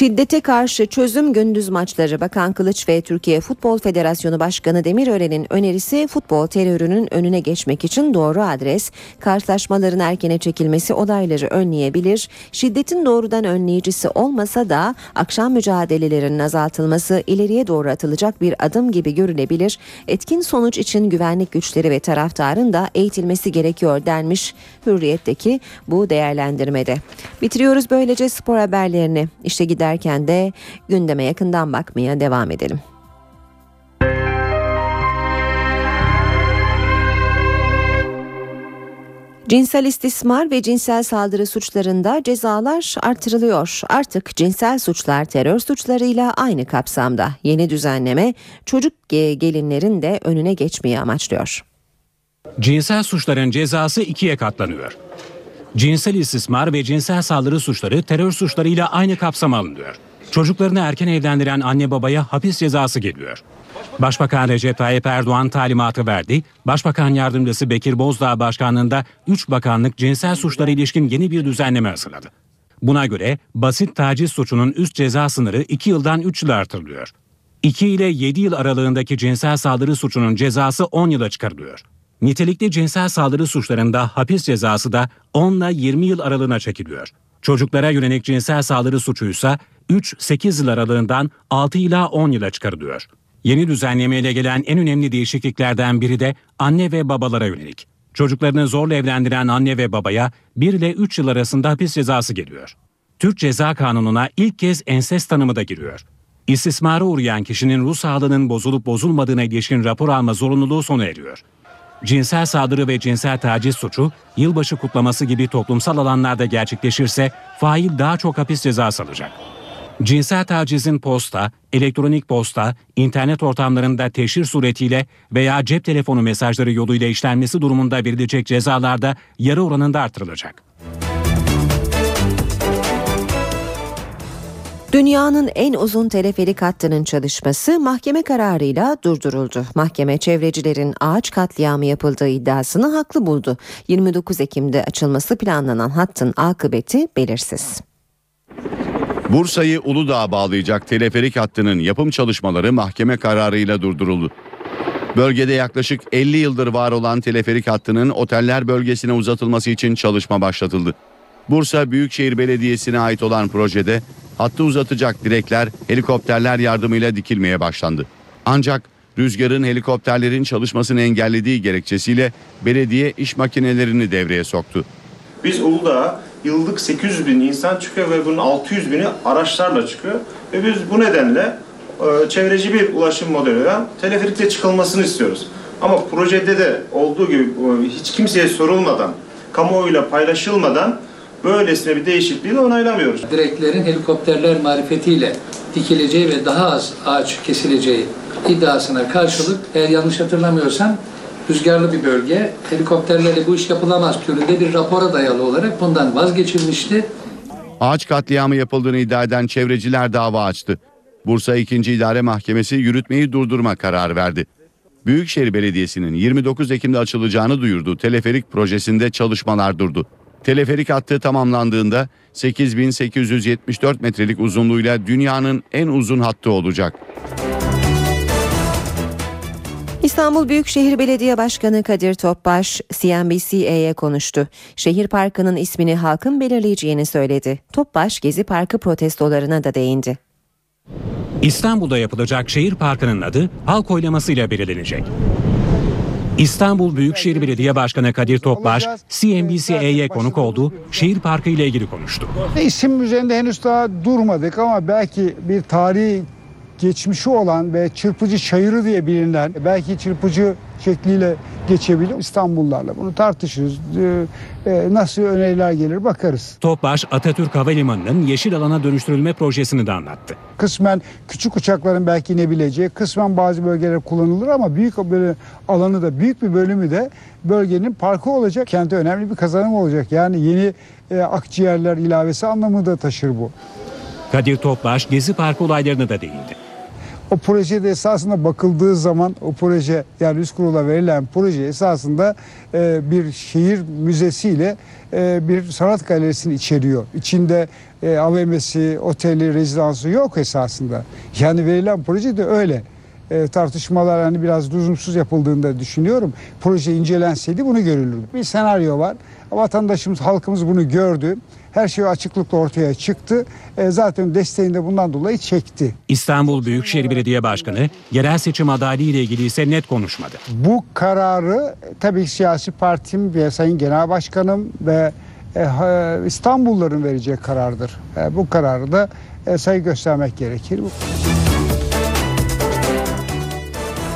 Şiddete karşı çözüm gündüz maçları Bakan Kılıç ve Türkiye Futbol Federasyonu Başkanı Demirören'in önerisi futbol terörünün önüne geçmek için doğru adres. Karşılaşmaların erkene çekilmesi olayları önleyebilir. Şiddetin doğrudan önleyicisi olmasa da akşam mücadelelerinin azaltılması ileriye doğru atılacak bir adım gibi görülebilir. Etkin sonuç için güvenlik güçleri ve taraftarın da eğitilmesi gerekiyor denmiş Hürriyet'teki bu değerlendirmede. Bitiriyoruz böylece spor haberlerini. İşte giderken de gündeme yakından bakmaya devam edelim. Cinsel istismar ve cinsel saldırı suçlarında cezalar artırılıyor. Artık cinsel suçlar terör suçlarıyla aynı kapsamda. Yeni düzenleme çocuk gelinlerin de önüne geçmeyi amaçlıyor. Cinsel suçların cezası ikiye katlanıyor. Cinsel istismar ve cinsel saldırı suçları terör suçlarıyla aynı kapsama alınıyor. Çocuklarını erken evlendiren anne babaya hapis cezası geliyor. Başbakan Recep Tayyip Erdoğan talimatı verdi. Başbakan Yardımcısı Bekir Bozdağ başkanlığında 3 bakanlık cinsel suçlara ilişkin yeni bir düzenleme hazırladı. Buna göre basit taciz suçunun üst ceza sınırı 2 yıldan 3 yıla artırılıyor. 2 ile 7 yıl aralığındaki cinsel saldırı suçunun cezası 10 yıla çıkarılıyor. Nitelikli cinsel saldırı suçlarında hapis cezası da 10 ile 20 yıl aralığına çekiliyor. Çocuklara yönelik cinsel saldırı suçuysa 3-8 yıl aralığından 6 ila 10 yıla çıkarılıyor. Yeni düzenlemeyle gelen en önemli değişikliklerden biri de anne ve babalara yönelik. Çocuklarını zorla evlendiren anne ve babaya 1 ile 3 yıl arasında hapis cezası geliyor. Türk Ceza Kanunu'na ilk kez ensest tanımı da giriyor. İstismara uğrayan kişinin ruh sağlığının bozulup bozulmadığına ilişkin rapor alma zorunluluğu sona eriyor. Cinsel saldırı ve cinsel taciz suçu yılbaşı kutlaması gibi toplumsal alanlarda gerçekleşirse fail daha çok hapis cezası alacak. Cinsel tacizin posta, elektronik posta, internet ortamlarında teşhir suretiyle veya cep telefonu mesajları yoluyla işlenmesi durumunda verilecek cezalarda yarı oranında artırılacak. Dünyanın en uzun teleferik hattının çalışması mahkeme kararıyla durduruldu. Mahkeme çevrecilerin ağaç katliamı yapıldığı iddiasını haklı buldu. 29 Ekim'de açılması planlanan hattın akıbeti belirsiz. Bursa'yı Uludağ'a bağlayacak teleferik hattının yapım çalışmaları mahkeme kararıyla durduruldu. Bölgede yaklaşık 50 yıldır var olan teleferik hattının oteller bölgesine uzatılması için çalışma başlatıldı. Bursa Büyükşehir Belediyesi'ne ait olan projede hattı uzatacak direkler helikopterler yardımıyla dikilmeye başlandı. Ancak rüzgarın helikopterlerin çalışmasını engellediği gerekçesiyle belediye iş makinelerini devreye soktu. Biz Uludağ'a yıllık 800 bin insan çıkıyor ve bunun 600 bini araçlarla çıkıyor. Ve biz bu nedenle e, çevreci bir ulaşım modeliyle teleferikle çıkılmasını istiyoruz. Ama projede de olduğu gibi e, hiç kimseye sorulmadan, kamuoyuyla paylaşılmadan böylesine bir değişikliği de onaylamıyoruz. Direklerin helikopterler marifetiyle dikileceği ve daha az ağaç kesileceği iddiasına karşılık eğer yanlış hatırlamıyorsam rüzgarlı bir bölge helikopterlerle bu iş yapılamaz türünde bir rapora dayalı olarak bundan vazgeçilmişti. Ağaç katliamı yapıldığını iddia eden çevreciler dava açtı. Bursa 2. İdare Mahkemesi yürütmeyi durdurma kararı verdi. Büyükşehir Belediyesi'nin 29 Ekim'de açılacağını duyurduğu teleferik projesinde çalışmalar durdu. Teleferik hattı tamamlandığında 8874 metrelik uzunluğuyla dünyanın en uzun hattı olacak. İstanbul Büyükşehir Belediye Başkanı Kadir Topbaş CNBC'ye konuştu. Şehir parkının ismini halkın belirleyeceğini söyledi. Topbaş Gezi Parkı protestolarına da değindi. İstanbul'da yapılacak şehir parkının adı halk oylamasıyla belirlenecek. İstanbul Büyükşehir Belediye Başkanı Kadir Topbaş, CNBC'ye konuk oldu, şehir parkı ile ilgili konuştu. İsim üzerinde henüz daha durmadık ama belki bir tarihi geçmişi olan ve çırpıcı çayırı diye bilinen belki çırpıcı şekliyle geçebilir. İstanbullularla bunu tartışırız. Ee, nasıl öneriler gelir bakarız. Topbaş Atatürk Havalimanı'nın yeşil alana dönüştürülme projesini de anlattı. Kısmen küçük uçakların belki inebileceği, kısmen bazı bölgeler kullanılır ama büyük böyle alanı da büyük bir bölümü de bölgenin parkı olacak. Kente önemli bir kazanım olacak. Yani yeni e, akciğerler ilavesi anlamı da taşır bu. Kadir Topbaş Gezi Parkı olaylarına da değindi. O projede esasında bakıldığı zaman o proje yani üst kurula verilen proje esasında e, bir şehir müzesiyle e, bir sanat galerisini içeriyor. İçinde e, AVM'si, oteli, rezidansı yok esasında. Yani verilen proje de öyle. E, tartışmalar hani biraz lüzumsuz yapıldığında düşünüyorum. Proje incelenseydi bunu görülürdü. Bir senaryo var. Vatandaşımız, halkımız bunu gördü. Her şey açıklıkla ortaya çıktı. E, zaten desteğini de bundan dolayı çekti. İstanbul Büyükşehir Belediye Başkanı yerel seçim adaylığı ile ilgili ise net konuşmadı. Bu kararı tabii siyasi partim ve Sayın Genel Başkanım ve e, İstanbulluların vereceği karardır. E, bu kararı da e, saygı göstermek gerekir.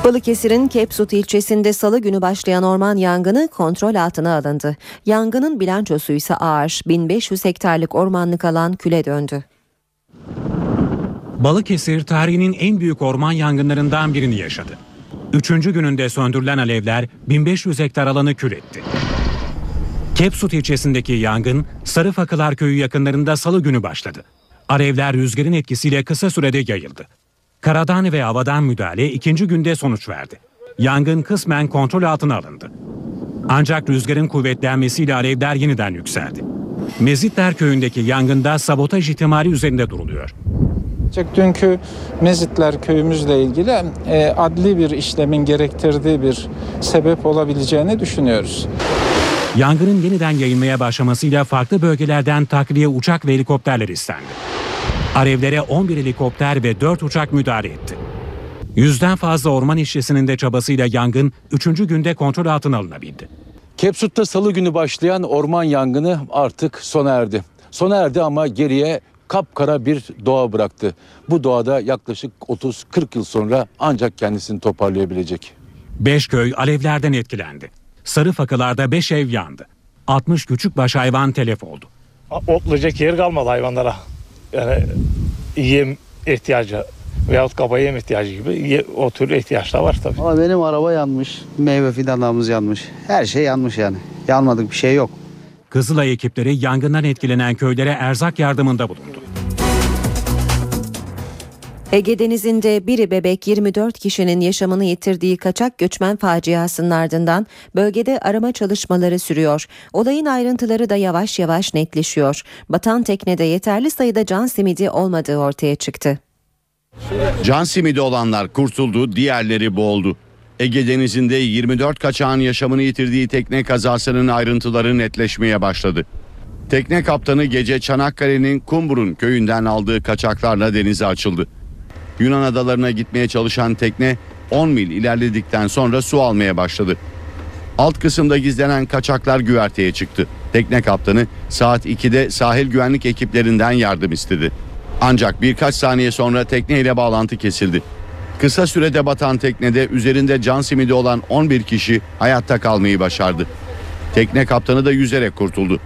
Balıkesir'in Kepsut ilçesinde salı günü başlayan orman yangını kontrol altına alındı. Yangının bilançosu ise ağır. 1500 hektarlık ormanlık alan küle döndü. Balıkesir tarihinin en büyük orman yangınlarından birini yaşadı. Üçüncü gününde söndürülen alevler 1500 hektar alanı kül etti. Kepsut ilçesindeki yangın Sarıfakılar köyü yakınlarında salı günü başladı. Alevler rüzgarın etkisiyle kısa sürede yayıldı. Karadan ve havadan müdahale ikinci günde sonuç verdi. Yangın kısmen kontrol altına alındı. Ancak rüzgarın kuvvetlenmesiyle alevler yeniden yükseldi. Mezitler köyündeki yangında sabotaj ihtimali üzerinde duruluyor. Dünkü Mezitler köyümüzle ilgili e, adli bir işlemin gerektirdiği bir sebep olabileceğini düşünüyoruz. Yangının yeniden yayılmaya başlamasıyla farklı bölgelerden takviye uçak ve helikopterler istendi. Alevlere 11 helikopter ve 4 uçak müdahale etti. Yüzden fazla orman işçisinin de çabasıyla yangın 3. günde kontrol altına alınabildi. Kepsut'ta salı günü başlayan orman yangını artık sona erdi. Sona erdi ama geriye kapkara bir doğa bıraktı. Bu doğada yaklaşık 30-40 yıl sonra ancak kendisini toparlayabilecek. Beş köy alevlerden etkilendi. Sarıfakılar'da 5 ev yandı. 60 küçükbaş hayvan telef oldu. otlayacak yer kalmadı hayvanlara. Yani yem ihtiyacı veyahut kaba yem ihtiyacı gibi ye- o tür ihtiyaçlar var tabii. Ama benim araba yanmış, meyve fidanlarımız yanmış. Her şey yanmış yani. Yanmadık bir şey yok. Kızılay ekipleri yangından etkilenen köylere erzak yardımında bulundu. Ege Denizi'nde biri bebek 24 kişinin yaşamını yitirdiği kaçak göçmen faciasının ardından bölgede arama çalışmaları sürüyor. Olayın ayrıntıları da yavaş yavaş netleşiyor. Batan teknede yeterli sayıda can simidi olmadığı ortaya çıktı. Can simidi olanlar kurtuldu, diğerleri boğuldu. Ege Denizi'nde 24 kaçağın yaşamını yitirdiği tekne kazasının ayrıntıları netleşmeye başladı. Tekne kaptanı gece Çanakkale'nin Kumburun köyünden aldığı kaçaklarla denize açıldı. Yunan adalarına gitmeye çalışan tekne 10 mil ilerledikten sonra su almaya başladı. Alt kısımda gizlenen kaçaklar güverteye çıktı. Tekne kaptanı saat 2'de sahil güvenlik ekiplerinden yardım istedi. Ancak birkaç saniye sonra tekneyle bağlantı kesildi. Kısa sürede batan teknede üzerinde can simidi olan 11 kişi hayatta kalmayı başardı. Tekne kaptanı da yüzerek kurtuldu.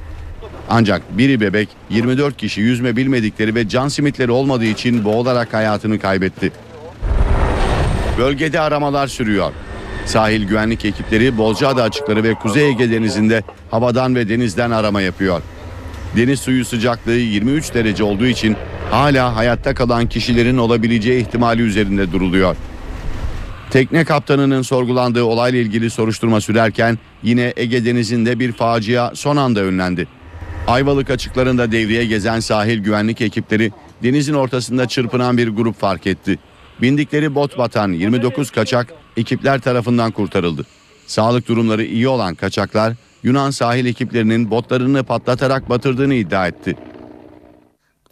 Ancak biri bebek 24 kişi yüzme bilmedikleri ve can simitleri olmadığı için boğularak hayatını kaybetti. Bölgede aramalar sürüyor. Sahil güvenlik ekipleri Bozcaada açıkları ve Kuzey Ege denizinde havadan ve denizden arama yapıyor. Deniz suyu sıcaklığı 23 derece olduğu için hala hayatta kalan kişilerin olabileceği ihtimali üzerinde duruluyor. Tekne kaptanının sorgulandığı olayla ilgili soruşturma sürerken yine Ege Denizi'nde bir facia son anda önlendi. Ayvalık açıklarında devreye gezen sahil güvenlik ekipleri denizin ortasında çırpınan bir grup fark etti. Bindikleri bot batan 29 kaçak ekipler tarafından kurtarıldı. Sağlık durumları iyi olan kaçaklar Yunan sahil ekiplerinin botlarını patlatarak batırdığını iddia etti.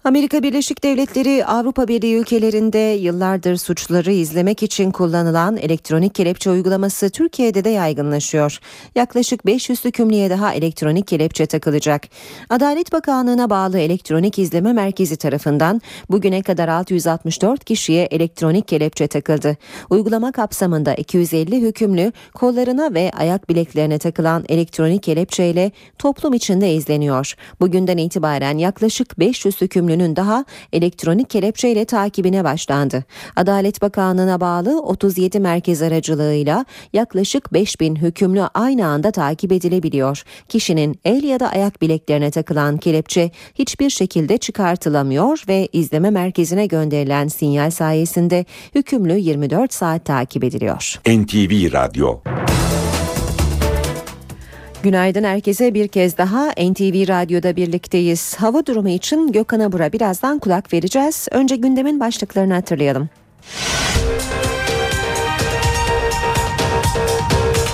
Amerika Birleşik Devletleri Avrupa Birliği ülkelerinde yıllardır suçları izlemek için kullanılan elektronik kelepçe uygulaması Türkiye'de de yaygınlaşıyor. Yaklaşık 500 hükümlüye daha elektronik kelepçe takılacak. Adalet Bakanlığı'na bağlı elektronik izleme merkezi tarafından bugüne kadar 664 kişiye elektronik kelepçe takıldı. Uygulama kapsamında 250 hükümlü kollarına ve ayak bileklerine takılan elektronik kelepçeyle toplum içinde izleniyor. Bugünden itibaren yaklaşık 500 hükümlü hükümlünün daha elektronik kelepçeyle takibine başlandı. Adalet Bakanlığı'na bağlı 37 merkez aracılığıyla yaklaşık 5000 hükümlü aynı anda takip edilebiliyor. Kişinin el ya da ayak bileklerine takılan kelepçe hiçbir şekilde çıkartılamıyor ve izleme merkezine gönderilen sinyal sayesinde hükümlü 24 saat takip ediliyor. NTV Radyo Günaydın herkese bir kez daha NTV Radyo'da birlikteyiz. Hava durumu için Gökhan Abur'a birazdan kulak vereceğiz. Önce gündemin başlıklarını hatırlayalım.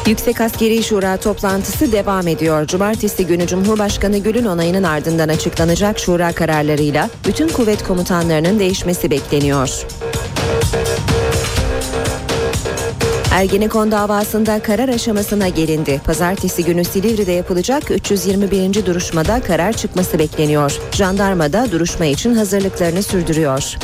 Yüksek Askeri Şura toplantısı devam ediyor. Cumartesi günü Cumhurbaşkanı Gül'ün onayının ardından açıklanacak şura kararlarıyla bütün kuvvet komutanlarının değişmesi bekleniyor. Ergenekon davasında karar aşamasına gelindi. Pazartesi günü Silivri'de yapılacak 321. duruşmada karar çıkması bekleniyor. Jandarma da duruşma için hazırlıklarını sürdürüyor.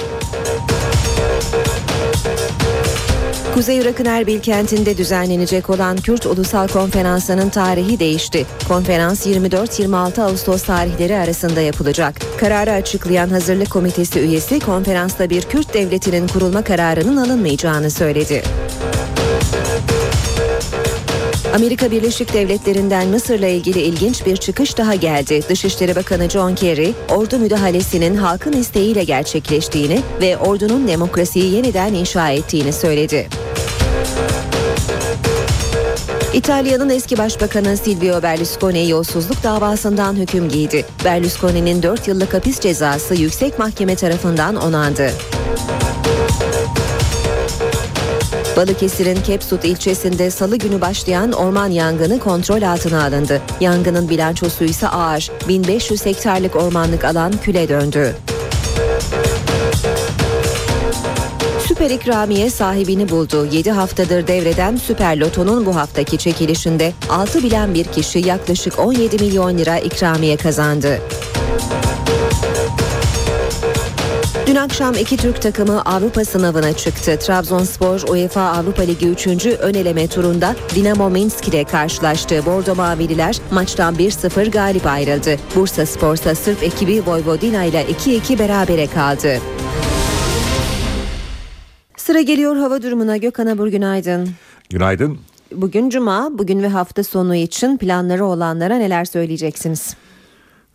Kuzey Irak'ın Erbil kentinde düzenlenecek olan Kürt Ulusal Konferansı'nın tarihi değişti. Konferans 24-26 Ağustos tarihleri arasında yapılacak. Kararı açıklayan Hazırlık Komitesi üyesi konferansta bir Kürt devletinin kurulma kararının alınmayacağını söyledi. Amerika Birleşik Devletleri'nden Mısır'la ilgili ilginç bir çıkış daha geldi. Dışişleri Bakanı John Kerry, ordu müdahalesinin halkın isteğiyle gerçekleştiğini ve ordunun demokrasiyi yeniden inşa ettiğini söyledi. İtalya'nın eski başbakanı Silvio Berlusconi yolsuzluk davasından hüküm giydi. Berlusconi'nin 4 yıllık hapis cezası yüksek mahkeme tarafından onandı. Balıkesir'in Kepsut ilçesinde salı günü başlayan orman yangını kontrol altına alındı. Yangının bilançosu ise ağır. 1500 hektarlık ormanlık alan küle döndü. Süper ikramiye sahibini buldu. 7 haftadır devreden Süper Loto'nun bu haftaki çekilişinde 6 bilen bir kişi yaklaşık 17 milyon lira ikramiye kazandı. Akşam iki Türk takımı Avrupa sınavına çıktı. Trabzonspor UEFA Avrupa Ligi 3. ön eleme turunda Dinamo Minsk ile karşılaştı. Bordo Mavililer maçtan 1-0 galip ayrıldı. Bursa Spor'sa Sırp ekibi Vojvodina ile 2-2 berabere kaldı. Sıra geliyor hava durumuna Gökhan Abur günaydın. Günaydın. Bugün cuma, bugün ve hafta sonu için planları olanlara neler söyleyeceksiniz?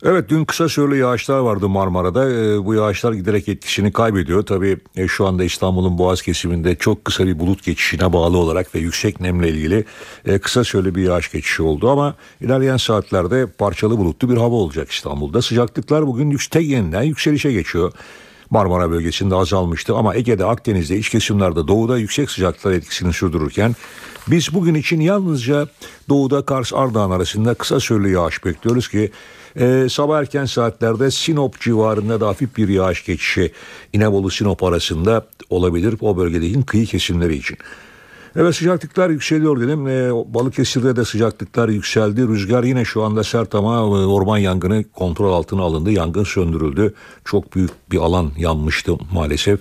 Evet dün kısa süreli yağışlar vardı Marmara'da. E, bu yağışlar giderek etkisini kaybediyor. Tabii e, şu anda İstanbul'un Boğaz kesiminde çok kısa bir bulut geçişine bağlı olarak ve yüksek nemle ilgili e, kısa süreli bir yağış geçişi oldu. Ama ilerleyen saatlerde parçalı bulutlu bir hava olacak İstanbul'da. Sıcaklıklar bugün yüksek yeniden yükselişe geçiyor. Marmara bölgesinde azalmıştı ama Ege'de, Akdeniz'de, iç kesimlerde doğuda yüksek sıcaklıklar etkisini sürdürürken biz bugün için yalnızca doğuda Kars Ardahan arasında kısa süreli yağış bekliyoruz ki ee, sabah erken saatlerde Sinop civarında da hafif bir yağış geçişi İnebolu Sinop arasında olabilir o bölgedeki kıyı kesimleri için. Evet sıcaklıklar yükseliyor dedim. Ee, Balıkesir'de de sıcaklıklar yükseldi. Rüzgar yine şu anda sert ama e, orman yangını kontrol altına alındı. Yangın söndürüldü. Çok büyük bir alan yanmıştı maalesef.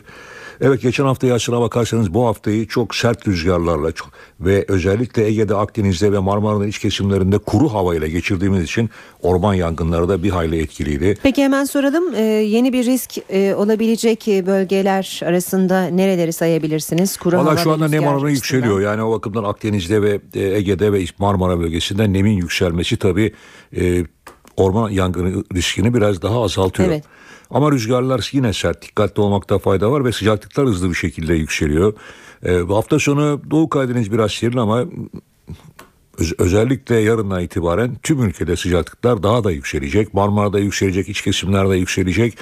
Evet geçen hafta yaşına bakarsanız bu haftayı çok sert rüzgarlarla çok, ve özellikle Ege'de, Akdeniz'de ve Marmara'nın iç kesimlerinde kuru havayla geçirdiğimiz için orman yangınları da bir hayli etkiliydi. Peki hemen soralım ee, yeni bir risk e, olabilecek bölgeler arasında nereleri sayabilirsiniz? Kuru Valla şu anda nem oranı yükseliyor. Yani o bakımdan Akdeniz'de ve e, Ege'de ve Marmara bölgesinde nemin yükselmesi tabii e, orman yangını riskini biraz daha azaltıyor. Evet. Ama rüzgarlar yine sert. Dikkatli olmakta fayda var ve sıcaklıklar hızlı bir şekilde yükseliyor. E, bu hafta sonu Doğu Karadeniz biraz serin ama öz- özellikle yarından itibaren tüm ülkede sıcaklıklar daha da yükselecek. Marmara'da yükselecek, iç kesimlerde yükselecek.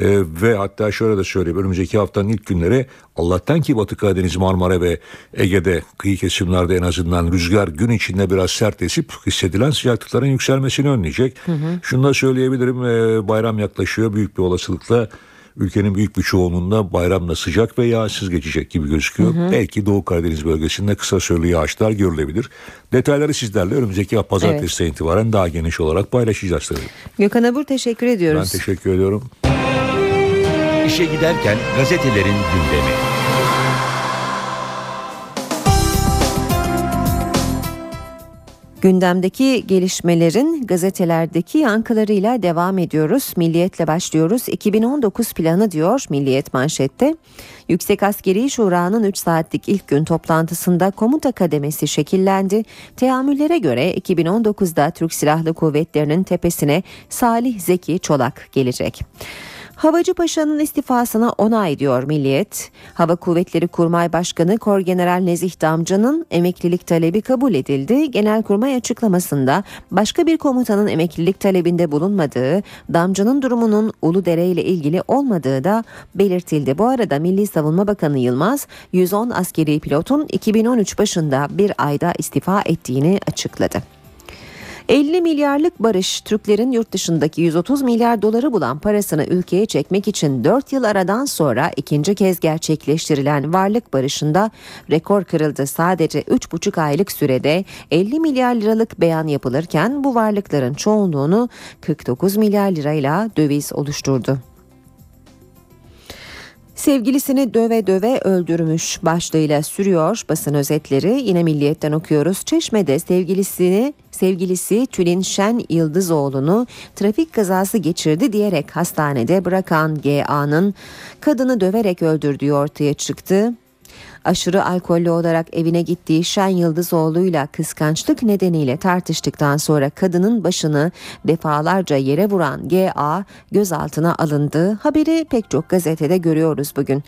Ee, ve hatta şöyle de söyleyeyim önümüzdeki haftanın ilk günleri Allah'tan ki Batı Karadeniz, Marmara ve Ege'de kıyı kesimlerde en azından rüzgar gün içinde biraz sert esip hissedilen sıcaklıkların yükselmesini önleyecek. Hı hı. Şunu da söyleyebilirim e, bayram yaklaşıyor büyük bir olasılıkla ülkenin büyük bir çoğunluğunda bayramda sıcak ve yağsız geçecek gibi gözüküyor. Hı hı. Belki Doğu Karadeniz bölgesinde kısa süreli yağışlar görülebilir. Detayları sizlerle önümüzdeki pazartesiden itibaren daha geniş olarak paylaşacağız tabii. Gökhan Abur teşekkür ediyoruz. Ben teşekkür ediyorum. İşe giderken gazetelerin gündemi. Gündemdeki gelişmelerin gazetelerdeki yankılarıyla devam ediyoruz. Milliyetle başlıyoruz. 2019 planı diyor Milliyet manşette. Yüksek Askeri Şura'nın 3 saatlik ilk gün toplantısında komuta kademesi şekillendi. Teamüllere göre 2019'da Türk Silahlı Kuvvetleri'nin tepesine Salih Zeki Çolak gelecek. Havacı Paşa'nın istifasına onay diyor Milliyet. Hava Kuvvetleri Kurmay Başkanı Korgeneral Nezih Damcı'nın emeklilik talebi kabul edildi. Genelkurmay açıklamasında başka bir komutanın emeklilik talebinde bulunmadığı, Damcı'nın durumunun Uludere ile ilgili olmadığı da belirtildi. Bu arada Milli Savunma Bakanı Yılmaz 110 askeri pilotun 2013 başında bir ayda istifa ettiğini açıkladı. 50 milyarlık barış Türklerin yurt dışındaki 130 milyar doları bulan parasını ülkeye çekmek için 4 yıl aradan sonra ikinci kez gerçekleştirilen varlık barışında rekor kırıldı. Sadece 3,5 aylık sürede 50 milyar liralık beyan yapılırken bu varlıkların çoğunluğunu 49 milyar lirayla döviz oluşturdu. Sevgilisini döve döve öldürmüş başlığıyla sürüyor basın özetleri. Yine Milliyet'ten okuyoruz. Çeşme'de sevgilisini sevgilisi Tülin Şen Yıldızoğlu'nu trafik kazası geçirdi diyerek hastanede bırakan GA'nın kadını döverek öldürdüğü ortaya çıktı. Aşırı alkollü olarak evine gittiği Şen Yıldızoğlu'yla kıskançlık nedeniyle tartıştıktan sonra kadının başını defalarca yere vuran GA gözaltına alındı. Haberi pek çok gazetede görüyoruz bugün.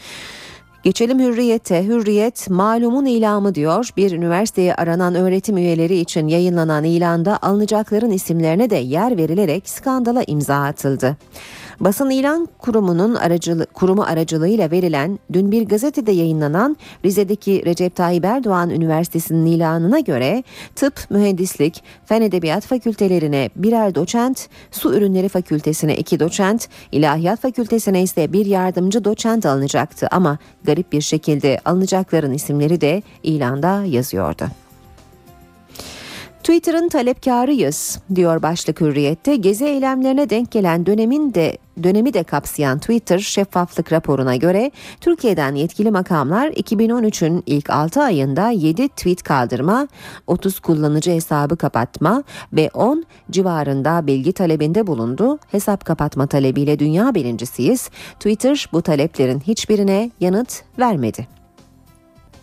Geçelim Hürriyet'e. Hürriyet malumun ilamı diyor. Bir üniversiteye aranan öğretim üyeleri için yayınlanan ilanda alınacakların isimlerine de yer verilerek skandala imza atıldı. Basın ilan kurumunun aracılı, kurumu aracılığıyla verilen dün bir gazetede yayınlanan Rize'deki Recep Tayyip Erdoğan Üniversitesi'nin ilanına göre tıp, mühendislik, fen edebiyat fakültelerine birer doçent, su ürünleri fakültesine iki doçent, ilahiyat fakültesine ise bir yardımcı doçent alınacaktı ama garip bir şekilde alınacakların isimleri de ilanda yazıyordu. Twitter'ın talepkarıyız diyor başlık hürriyette. Gezi eylemlerine denk gelen dönemin de dönemi de kapsayan Twitter şeffaflık raporuna göre Türkiye'den yetkili makamlar 2013'ün ilk 6 ayında 7 tweet kaldırma, 30 kullanıcı hesabı kapatma ve 10 civarında bilgi talebinde bulundu. Hesap kapatma talebiyle dünya birincisiyiz. Twitter bu taleplerin hiçbirine yanıt vermedi.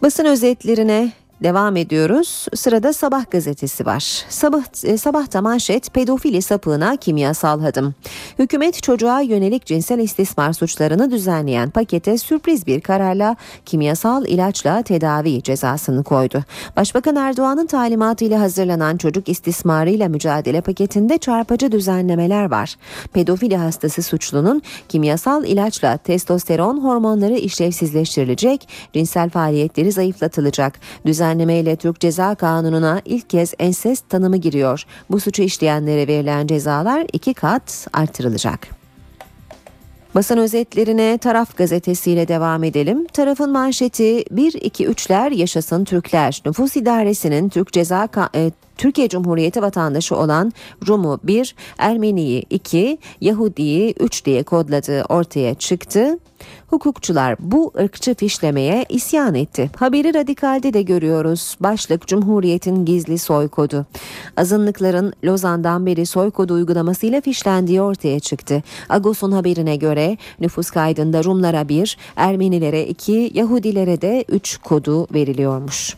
Basın özetlerine Devam ediyoruz. Sırada Sabah gazetesi var. Sabah e, sabahta manşet pedofili sapığına kimyasal hadım. Hükümet çocuğa yönelik cinsel istismar suçlarını düzenleyen pakete sürpriz bir kararla kimyasal ilaçla tedavi cezasını koydu. Başbakan Erdoğan'ın talimatıyla hazırlanan çocuk istismarıyla mücadele paketinde çarpıcı düzenlemeler var. Pedofili hastası suçlunun kimyasal ilaçla testosteron hormonları işlevsizleştirilecek, cinsel faaliyetleri zayıflatılacak. Düzen düzenlemeyle Türk Ceza Kanunu'na ilk kez ensest tanımı giriyor. Bu suçu işleyenlere verilen cezalar iki kat artırılacak. Basın özetlerine Taraf gazetesiyle devam edelim. Tarafın manşeti 1-2-3'ler yaşasın Türkler. Nüfus İdaresi'nin Türk Ceza e, Türkiye Cumhuriyeti vatandaşı olan Rum'u 1, Ermeni'yi 2, Yahudi'yi 3 diye kodladığı ortaya çıktı. Hukukçular bu ırkçı fişlemeye isyan etti. Haberi radikalde de görüyoruz. Başlık Cumhuriyet'in gizli soykodu. Azınlıkların Lozan'dan beri soykodu uygulamasıyla fişlendiği ortaya çıktı. Agos'un haberine göre nüfus kaydında Rumlara 1, Ermenilere 2, Yahudilere de 3 kodu veriliyormuş.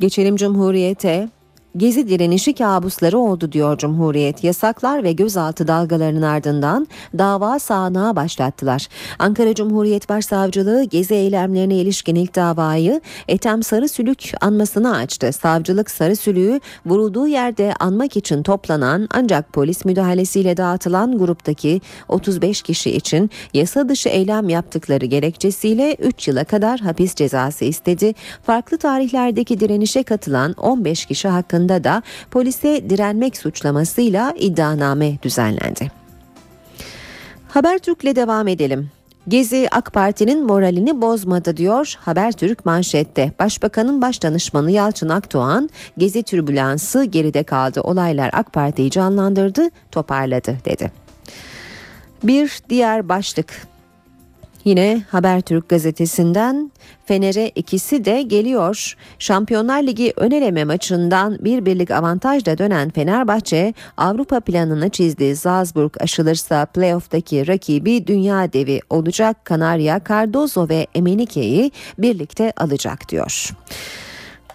Geçelim Cumhuriyet'e. Gezi direnişi kabusları oldu diyor Cumhuriyet. Yasaklar ve gözaltı dalgalarının ardından dava sağanağı başlattılar. Ankara Cumhuriyet Başsavcılığı gezi eylemlerine ilişkin ilk davayı Etem Sarısülük anmasını açtı. Savcılık Sarısülük'ü vurulduğu yerde anmak için toplanan ancak polis müdahalesiyle dağıtılan gruptaki 35 kişi için yasa dışı eylem yaptıkları gerekçesiyle 3 yıla kadar hapis cezası istedi. Farklı tarihlerdeki direnişe katılan 15 kişi hakkında hakkında da polise direnmek suçlamasıyla iddianame düzenlendi. Habertürk'le devam edelim. Gezi AK Parti'nin moralini bozmadı diyor Habertürk manşette. Başbakanın baş danışmanı Yalçın Akdoğan, Gezi türbülansı geride kaldı. Olaylar AK Parti'yi canlandırdı, toparladı dedi. Bir diğer başlık Yine Habertürk gazetesinden Fener'e ikisi de geliyor. Şampiyonlar Ligi ön eleme maçından bir birlik avantajla dönen Fenerbahçe Avrupa planını çizdi. Salzburg aşılırsa playoff'taki rakibi dünya devi olacak. Kanarya, Cardozo ve Emenike'yi birlikte alacak diyor.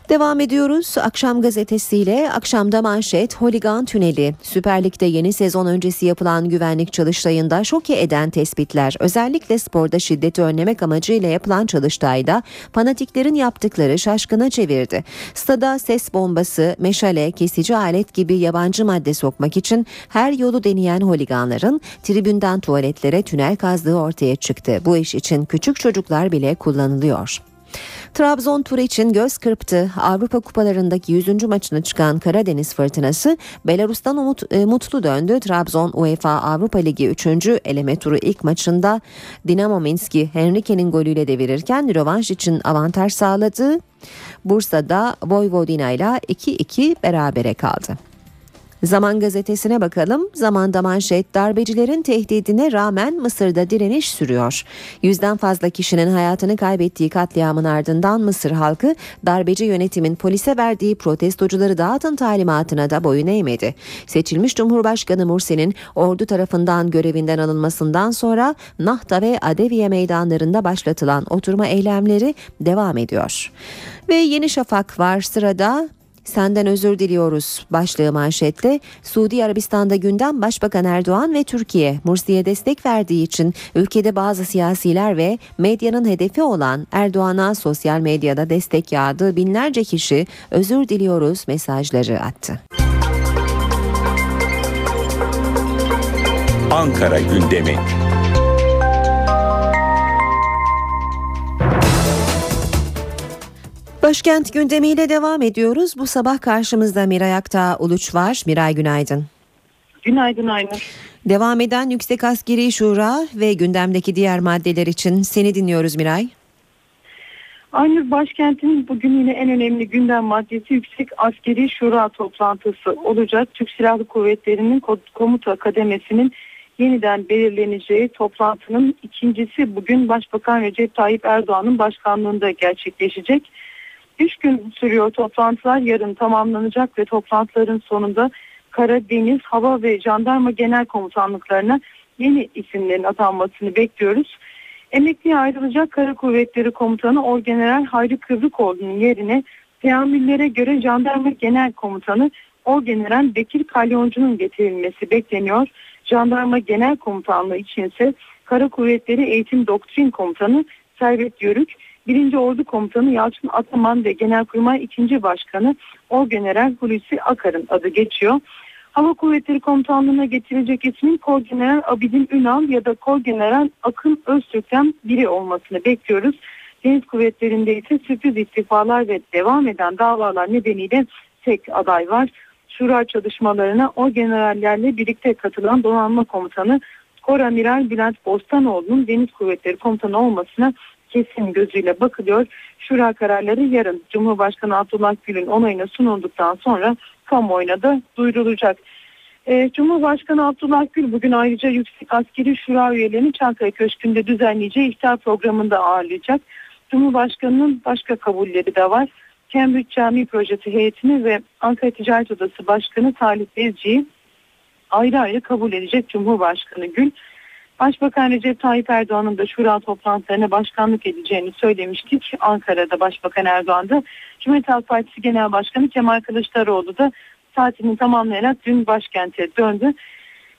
Devam ediyoruz akşam gazetesiyle akşamda manşet Holigan Tüneli Süper Lig'de yeni sezon öncesi yapılan güvenlik çalıştayında şoke eden tespitler özellikle sporda şiddeti önlemek amacıyla yapılan çalıştayda fanatiklerin yaptıkları şaşkına çevirdi. Stada ses bombası, meşale, kesici alet gibi yabancı madde sokmak için her yolu deneyen holiganların tribünden tuvaletlere tünel kazdığı ortaya çıktı. Bu iş için küçük çocuklar bile kullanılıyor. Trabzon turu için göz kırptı. Avrupa kupalarındaki 100. maçına çıkan Karadeniz fırtınası Belarus'tan umut, e, mutlu döndü. Trabzon UEFA Avrupa Ligi 3. eleme turu ilk maçında Dinamo Minsk'i Henrique'nin golüyle devirirken rövanş için avantaj sağladı. Bursa'da Vojvodina ile 2-2 berabere kaldı. Zaman gazetesine bakalım. Zamanda manşet darbecilerin tehdidine rağmen Mısır'da direniş sürüyor. Yüzden fazla kişinin hayatını kaybettiği katliamın ardından Mısır halkı darbeci yönetimin polise verdiği protestocuları dağıtın talimatına da boyun eğmedi. Seçilmiş Cumhurbaşkanı Mursi'nin ordu tarafından görevinden alınmasından sonra Nahta ve Adeviye meydanlarında başlatılan oturma eylemleri devam ediyor. Ve Yeni Şafak var sırada Senden özür diliyoruz başlığı manşette Suudi Arabistan'da gündem Başbakan Erdoğan ve Türkiye Mursi'ye destek verdiği için ülkede bazı siyasiler ve medyanın hedefi olan Erdoğan'a sosyal medyada destek yağdı binlerce kişi özür diliyoruz mesajları attı. Ankara gündemi. Başkent gündemiyle devam ediyoruz. Bu sabah karşımızda Miray Aktağ Uluç var. Miray günaydın. Günaydın Aynur. Devam eden Yüksek Askeri Şura ve gündemdeki diğer maddeler için seni dinliyoruz Miray. Aynur başkentin bugün yine en önemli gündem maddesi Yüksek Askeri Şura toplantısı olacak. Türk Silahlı Kuvvetleri'nin komuta kademesinin yeniden belirleneceği toplantının ikincisi bugün Başbakan Recep Tayyip Erdoğan'ın başkanlığında gerçekleşecek. Üç gün sürüyor toplantılar yarın tamamlanacak ve toplantıların sonunda Kara, Deniz, Hava ve Jandarma Genel Komutanlıklarına yeni isimlerin atanmasını bekliyoruz. Emekliye ayrılacak Kara Kuvvetleri Komutanı Orgeneral Hayri Kıvrıkoğlu'nun yerine teamüllere göre Jandarma Genel Komutanı Orgeneral Bekir Kalyoncu'nun getirilmesi bekleniyor. Jandarma Genel Komutanlığı içinse Kara Kuvvetleri Eğitim Doktrin Komutanı Servet Yörük, 1. Ordu Komutanı Yalçın Ataman ve Genelkurmay 2. Başkanı Orgeneral Hulusi Akar'ın adı geçiyor. Hava Kuvvetleri Komutanlığı'na getirecek ismin Korgeneral Abidin Ünal ya da Korgeneral Akın Öztürk'ten biri olmasını bekliyoruz. Deniz Kuvvetleri'nde ise sürpriz istifalar ve devam eden davalar nedeniyle tek aday var. Şura çalışmalarına o generallerle birlikte katılan donanma komutanı Koramiral Bülent Bostanoğlu'nun Deniz Kuvvetleri Komutanı olmasına kesin gözüyle bakılıyor. Şura kararları yarın Cumhurbaşkanı Abdullah Gül'ün onayına sunulduktan sonra kamuoyuna da duyurulacak. Ee, Cumhurbaşkanı Abdullah Gül bugün ayrıca Yüksek Askeri Şura üyelerini Çankaya Köşkü'nde düzenleyeceği iftar programında ağırlayacak. Cumhurbaşkanının başka kabulleri de var. Cambridge Cami Projesi heyetini ve Ankara Ticaret Odası Başkanı Talip Bezci'yi ayrı ayrı kabul edecek Cumhurbaşkanı Gül. Başbakan Recep Tayyip Erdoğan'ın da şura toplantılarına başkanlık edeceğini söylemiştik. Ankara'da Başbakan Erdoğan'da Cumhuriyet Halk Partisi Genel Başkanı Kemal Kılıçdaroğlu da saatini tamamlayarak dün başkente döndü.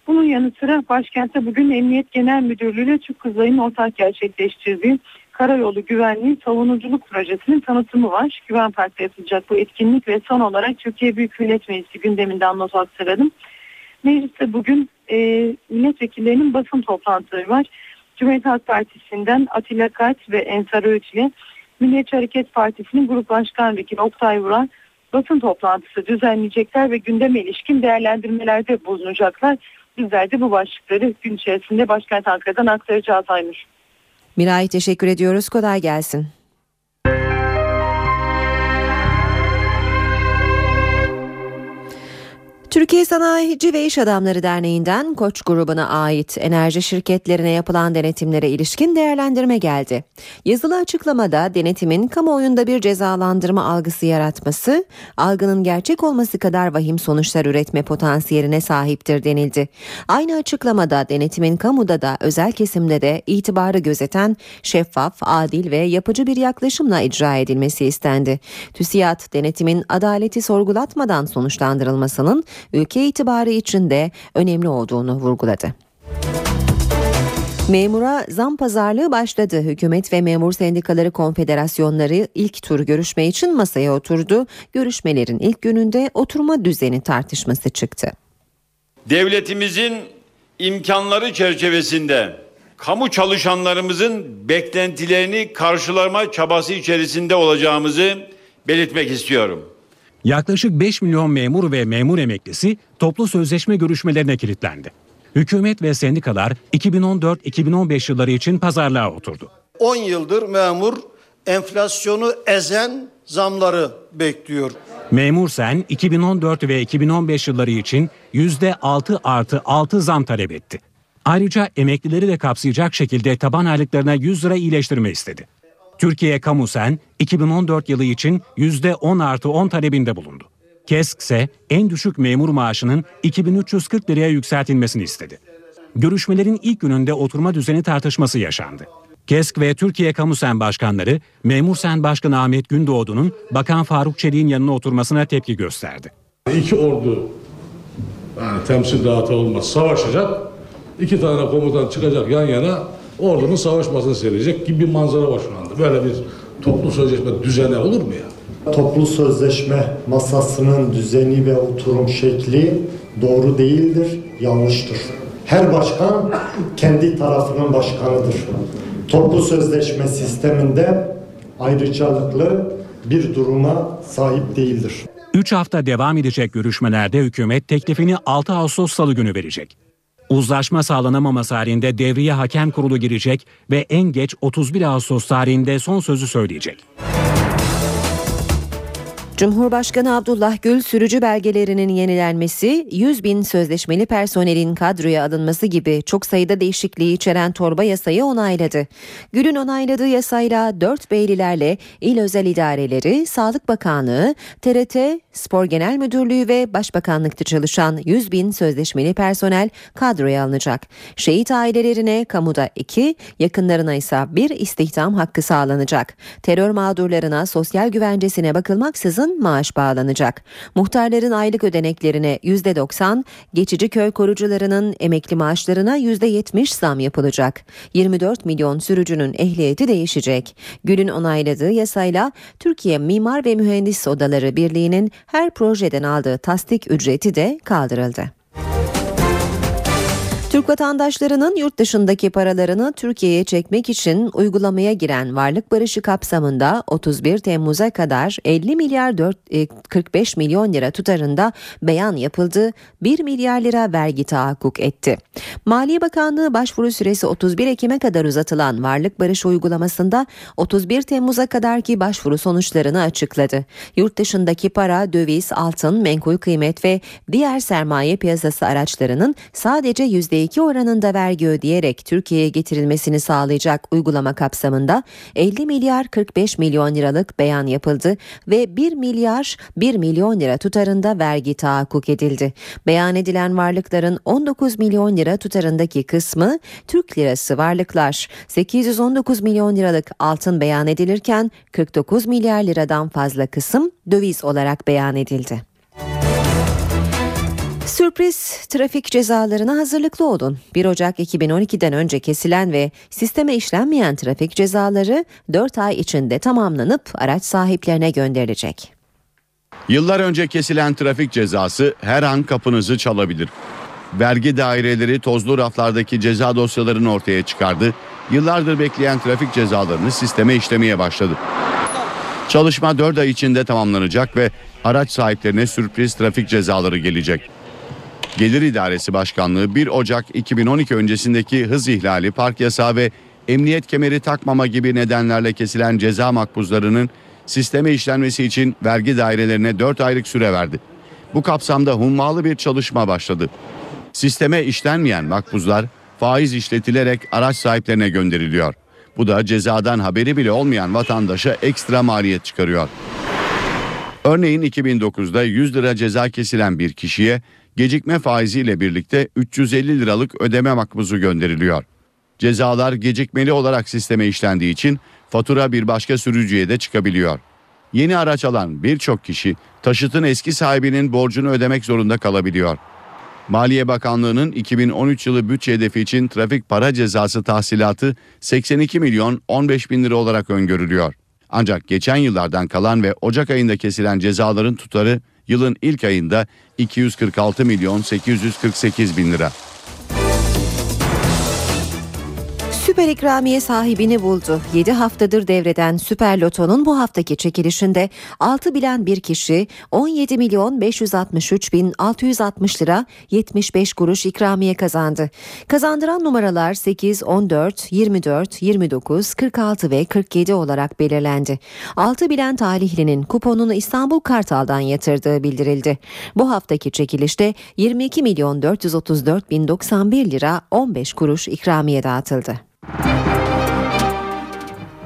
Bunun yanı sıra başkentte bugün Emniyet Genel Müdürlüğü ile Türk Kızılay'ın ortak gerçekleştirdiği Karayolu Güvenliği Savunuculuk Projesi'nin tanıtımı var. Güven Park'ta yapılacak bu etkinlik ve son olarak Türkiye Büyük Millet Meclisi gündeminden not aktaradım. Mecliste bugün e, milletvekillerinin basın toplantıları var. Cumhuriyet Halk Partisi'nden Atilla Kart ve Ensar Öğüt ile Milliyetçi Hareket Partisi'nin Grup Başkan Vekili Oktay Vural basın toplantısı düzenleyecekler ve gündeme ilişkin değerlendirmelerde bulunacaklar. Bizler de bu başlıkları gün içerisinde başkent Ankara'dan aktaracağız Aynur. Miray teşekkür ediyoruz. Kolay gelsin. Türkiye Sanayici ve İş Adamları Derneği'nden Koç grubuna ait enerji şirketlerine yapılan denetimlere ilişkin değerlendirme geldi. Yazılı açıklamada denetimin kamuoyunda bir cezalandırma algısı yaratması, algının gerçek olması kadar vahim sonuçlar üretme potansiyeline sahiptir denildi. Aynı açıklamada denetimin kamuda da özel kesimde de itibarı gözeten şeffaf, adil ve yapıcı bir yaklaşımla icra edilmesi istendi. TÜSİAD denetimin adaleti sorgulatmadan sonuçlandırılmasının ülke itibarı için de önemli olduğunu vurguladı. Memura zam pazarlığı başladı. Hükümet ve memur sendikaları konfederasyonları ilk tur görüşme için masaya oturdu. Görüşmelerin ilk gününde oturma düzeni tartışması çıktı. Devletimizin imkanları çerçevesinde kamu çalışanlarımızın beklentilerini karşılama çabası içerisinde olacağımızı belirtmek istiyorum. Yaklaşık 5 milyon memur ve memur emeklisi toplu sözleşme görüşmelerine kilitlendi. Hükümet ve sendikalar 2014-2015 yılları için pazarlığa oturdu. 10 yıldır memur enflasyonu ezen zamları bekliyor. Memur Sen 2014 ve 2015 yılları için %6 artı 6 zam talep etti. Ayrıca emeklileri de kapsayacak şekilde taban aylıklarına 100 lira iyileştirme istedi. Türkiye Kamu Sen 2014 yılı için %10 artı 10 talebinde bulundu. KESK ise en düşük memur maaşının 2340 liraya yükseltilmesini istedi. Görüşmelerin ilk gününde oturma düzeni tartışması yaşandı. KESK ve Türkiye Kamu Sen başkanları Memur Sen Başkanı Ahmet Gündoğdu'nun Bakan Faruk Çelik'in yanına oturmasına tepki gösterdi. İki ordu yani temsil dağıtı olmaz savaşacak. İki tane komutan çıkacak yan yana ordunun savaşmasını seyredecek gibi bir manzara var şu anda. Böyle bir toplu sözleşme düzeni olur mu ya? Toplu sözleşme masasının düzeni ve oturum şekli doğru değildir, yanlıştır. Her başkan kendi tarafının başkanıdır. Toplu sözleşme sisteminde ayrıcalıklı bir duruma sahip değildir. 3 hafta devam edecek görüşmelerde hükümet teklifini 6 Ağustos Salı günü verecek. Uzlaşma sağlanamaması halinde devreye hakem kurulu girecek ve en geç 31 Ağustos tarihinde son sözü söyleyecek. Cumhurbaşkanı Abdullah Gül sürücü belgelerinin yenilenmesi, 100 bin sözleşmeli personelin kadroya alınması gibi çok sayıda değişikliği içeren torba yasayı onayladı. Gül'ün onayladığı yasayla 4 beylilerle il özel idareleri, Sağlık Bakanlığı, TRT, Spor Genel Müdürlüğü ve Başbakanlıkta çalışan 100 bin sözleşmeli personel kadroya alınacak. Şehit ailelerine kamuda 2, yakınlarına ise 1 istihdam hakkı sağlanacak. Terör mağdurlarına sosyal güvencesine bakılmaksızın maaş bağlanacak. Muhtarların aylık ödeneklerine %90, geçici köy korucularının emekli maaşlarına %70 zam yapılacak. 24 milyon sürücünün ehliyeti değişecek. Gül'ün onayladığı yasayla Türkiye Mimar ve Mühendis Odaları Birliği'nin her projeden aldığı tasdik ücreti de kaldırıldı. Türk vatandaşlarının yurt dışındaki paralarını Türkiye'ye çekmek için uygulamaya giren varlık barışı kapsamında 31 Temmuz'a kadar 50 milyar 4, 45 milyon lira tutarında beyan yapıldı. 1 milyar lira vergi tahakkuk etti. Maliye Bakanlığı başvuru süresi 31 Ekim'e kadar uzatılan varlık barışı uygulamasında 31 Temmuz'a kadarki başvuru sonuçlarını açıkladı. Yurt dışındaki para, döviz, altın, menkul kıymet ve diğer sermaye piyasası araçlarının sadece %2 oranında vergi ödeyerek Türkiye'ye getirilmesini sağlayacak uygulama kapsamında 50 milyar 45 milyon liralık beyan yapıldı ve 1 milyar 1 milyon lira tutarında vergi tahakkuk edildi. Beyan edilen varlıkların 19 milyon lira tutarındaki kısmı Türk lirası varlıklar, 819 milyon liralık altın beyan edilirken 49 milyar liradan fazla kısım döviz olarak beyan edildi. Sürpriz trafik cezalarına hazırlıklı olun. 1 Ocak 2012'den önce kesilen ve sisteme işlenmeyen trafik cezaları 4 ay içinde tamamlanıp araç sahiplerine gönderilecek. Yıllar önce kesilen trafik cezası her an kapınızı çalabilir. Vergi daireleri tozlu raflardaki ceza dosyalarını ortaya çıkardı. Yıllardır bekleyen trafik cezalarını sisteme işlemeye başladı. Çalışma 4 ay içinde tamamlanacak ve araç sahiplerine sürpriz trafik cezaları gelecek. Gelir İdaresi Başkanlığı 1 Ocak 2012 öncesindeki hız ihlali, park yasağı ve emniyet kemeri takmama gibi nedenlerle kesilen ceza makbuzlarının sisteme işlenmesi için vergi dairelerine 4 aylık süre verdi. Bu kapsamda hummalı bir çalışma başladı. Sisteme işlenmeyen makbuzlar faiz işletilerek araç sahiplerine gönderiliyor. Bu da cezadan haberi bile olmayan vatandaşa ekstra maliyet çıkarıyor. Örneğin 2009'da 100 lira ceza kesilen bir kişiye gecikme faiziyle birlikte 350 liralık ödeme makbuzu gönderiliyor. Cezalar gecikmeli olarak sisteme işlendiği için fatura bir başka sürücüye de çıkabiliyor. Yeni araç alan birçok kişi taşıtın eski sahibinin borcunu ödemek zorunda kalabiliyor. Maliye Bakanlığı'nın 2013 yılı bütçe hedefi için trafik para cezası tahsilatı 82 milyon 15 bin lira olarak öngörülüyor. Ancak geçen yıllardan kalan ve Ocak ayında kesilen cezaların tutarı yılın ilk ayında 246 milyon 848 bin lira. Süper ikramiye sahibini buldu. 7 haftadır devreden Süper Loto'nun bu haftaki çekilişinde 6 bilen bir kişi 17 milyon 563 bin 660 lira 75 kuruş ikramiye kazandı. Kazandıran numaralar 8, 14, 24, 29, 46 ve 47 olarak belirlendi. 6 bilen talihlinin kuponunu İstanbul Kartal'dan yatırdığı bildirildi. Bu haftaki çekilişte 22 milyon 434 bin 91 lira 15 kuruş ikramiye dağıtıldı.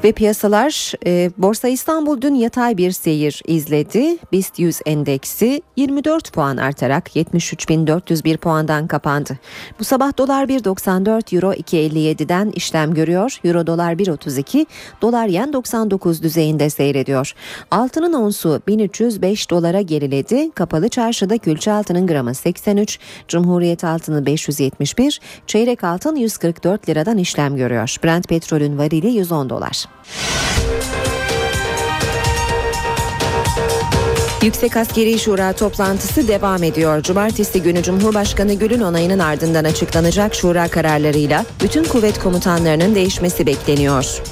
Ve piyasalar e, Borsa İstanbul dün yatay bir seyir izledi. BIST 100 endeksi 24 puan artarak 73.401 puandan kapandı. Bu sabah dolar 1.94 euro 2.57'den işlem görüyor. Euro dolar 1.32 dolar yen 99 düzeyinde seyrediyor. Altının onsu 1305 dolara geriledi. Kapalı çarşıda külçe altının gramı 83, Cumhuriyet altını 571, çeyrek altın 144 liradan işlem görüyor. Brent petrolün varili 110 dolar. Yüksek Askeri Şura toplantısı devam ediyor. Cumartesi günü Cumhurbaşkanı Gül'ün onayının ardından açıklanacak şura kararlarıyla bütün kuvvet komutanlarının değişmesi bekleniyor.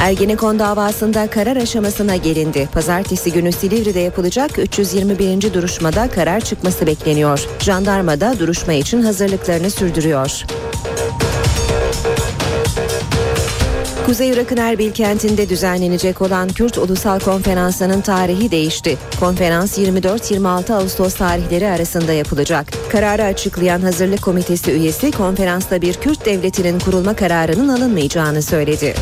Ergenekon davasında karar aşamasına gelindi. Pazartesi günü Silivri'de yapılacak 321. duruşmada karar çıkması bekleniyor. Jandarma da duruşma için hazırlıklarını sürdürüyor. Kuzey Irak'ın Erbil kentinde düzenlenecek olan Kürt Ulusal Konferansı'nın tarihi değişti. Konferans 24-26 Ağustos tarihleri arasında yapılacak. Kararı açıklayan Hazırlık Komitesi üyesi konferansta bir Kürt devletinin kurulma kararının alınmayacağını söyledi.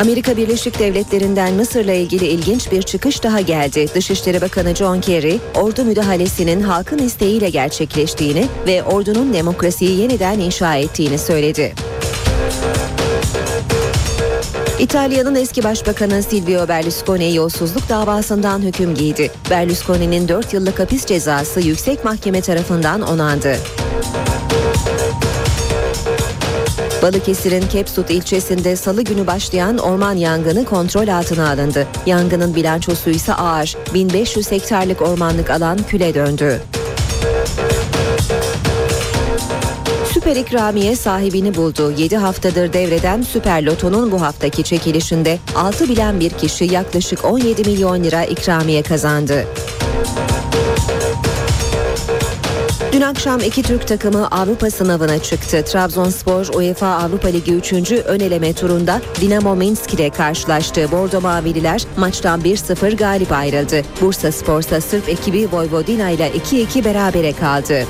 Amerika Birleşik Devletleri'nden Mısır'la ilgili ilginç bir çıkış daha geldi. Dışişleri Bakanı John Kerry, ordu müdahalesinin halkın isteğiyle gerçekleştiğini ve ordunun demokrasiyi yeniden inşa ettiğini söyledi. İtalya'nın eski başbakanı Silvio Berlusconi yolsuzluk davasından hüküm giydi. Berlusconi'nin 4 yıllık hapis cezası yüksek mahkeme tarafından onandı. Balıkesir'in Kepsut ilçesinde salı günü başlayan orman yangını kontrol altına alındı. Yangının bilançosu ise ağır. 1500 hektarlık ormanlık alan küle döndü. Süper ikramiye sahibini buldu. 7 haftadır devreden Süper Loto'nun bu haftaki çekilişinde 6 bilen bir kişi yaklaşık 17 milyon lira ikramiye kazandı. Dün akşam iki Türk takımı Avrupa sınavına çıktı. Trabzonspor UEFA Avrupa Ligi 3. ön eleme turunda Dinamo Minsk ile karşılaştı. Bordo Mavililer maçtan 1-0 galip ayrıldı. Bursa Spor'sa Sırp ekibi Vojvodina ile 2-2 berabere kaldı.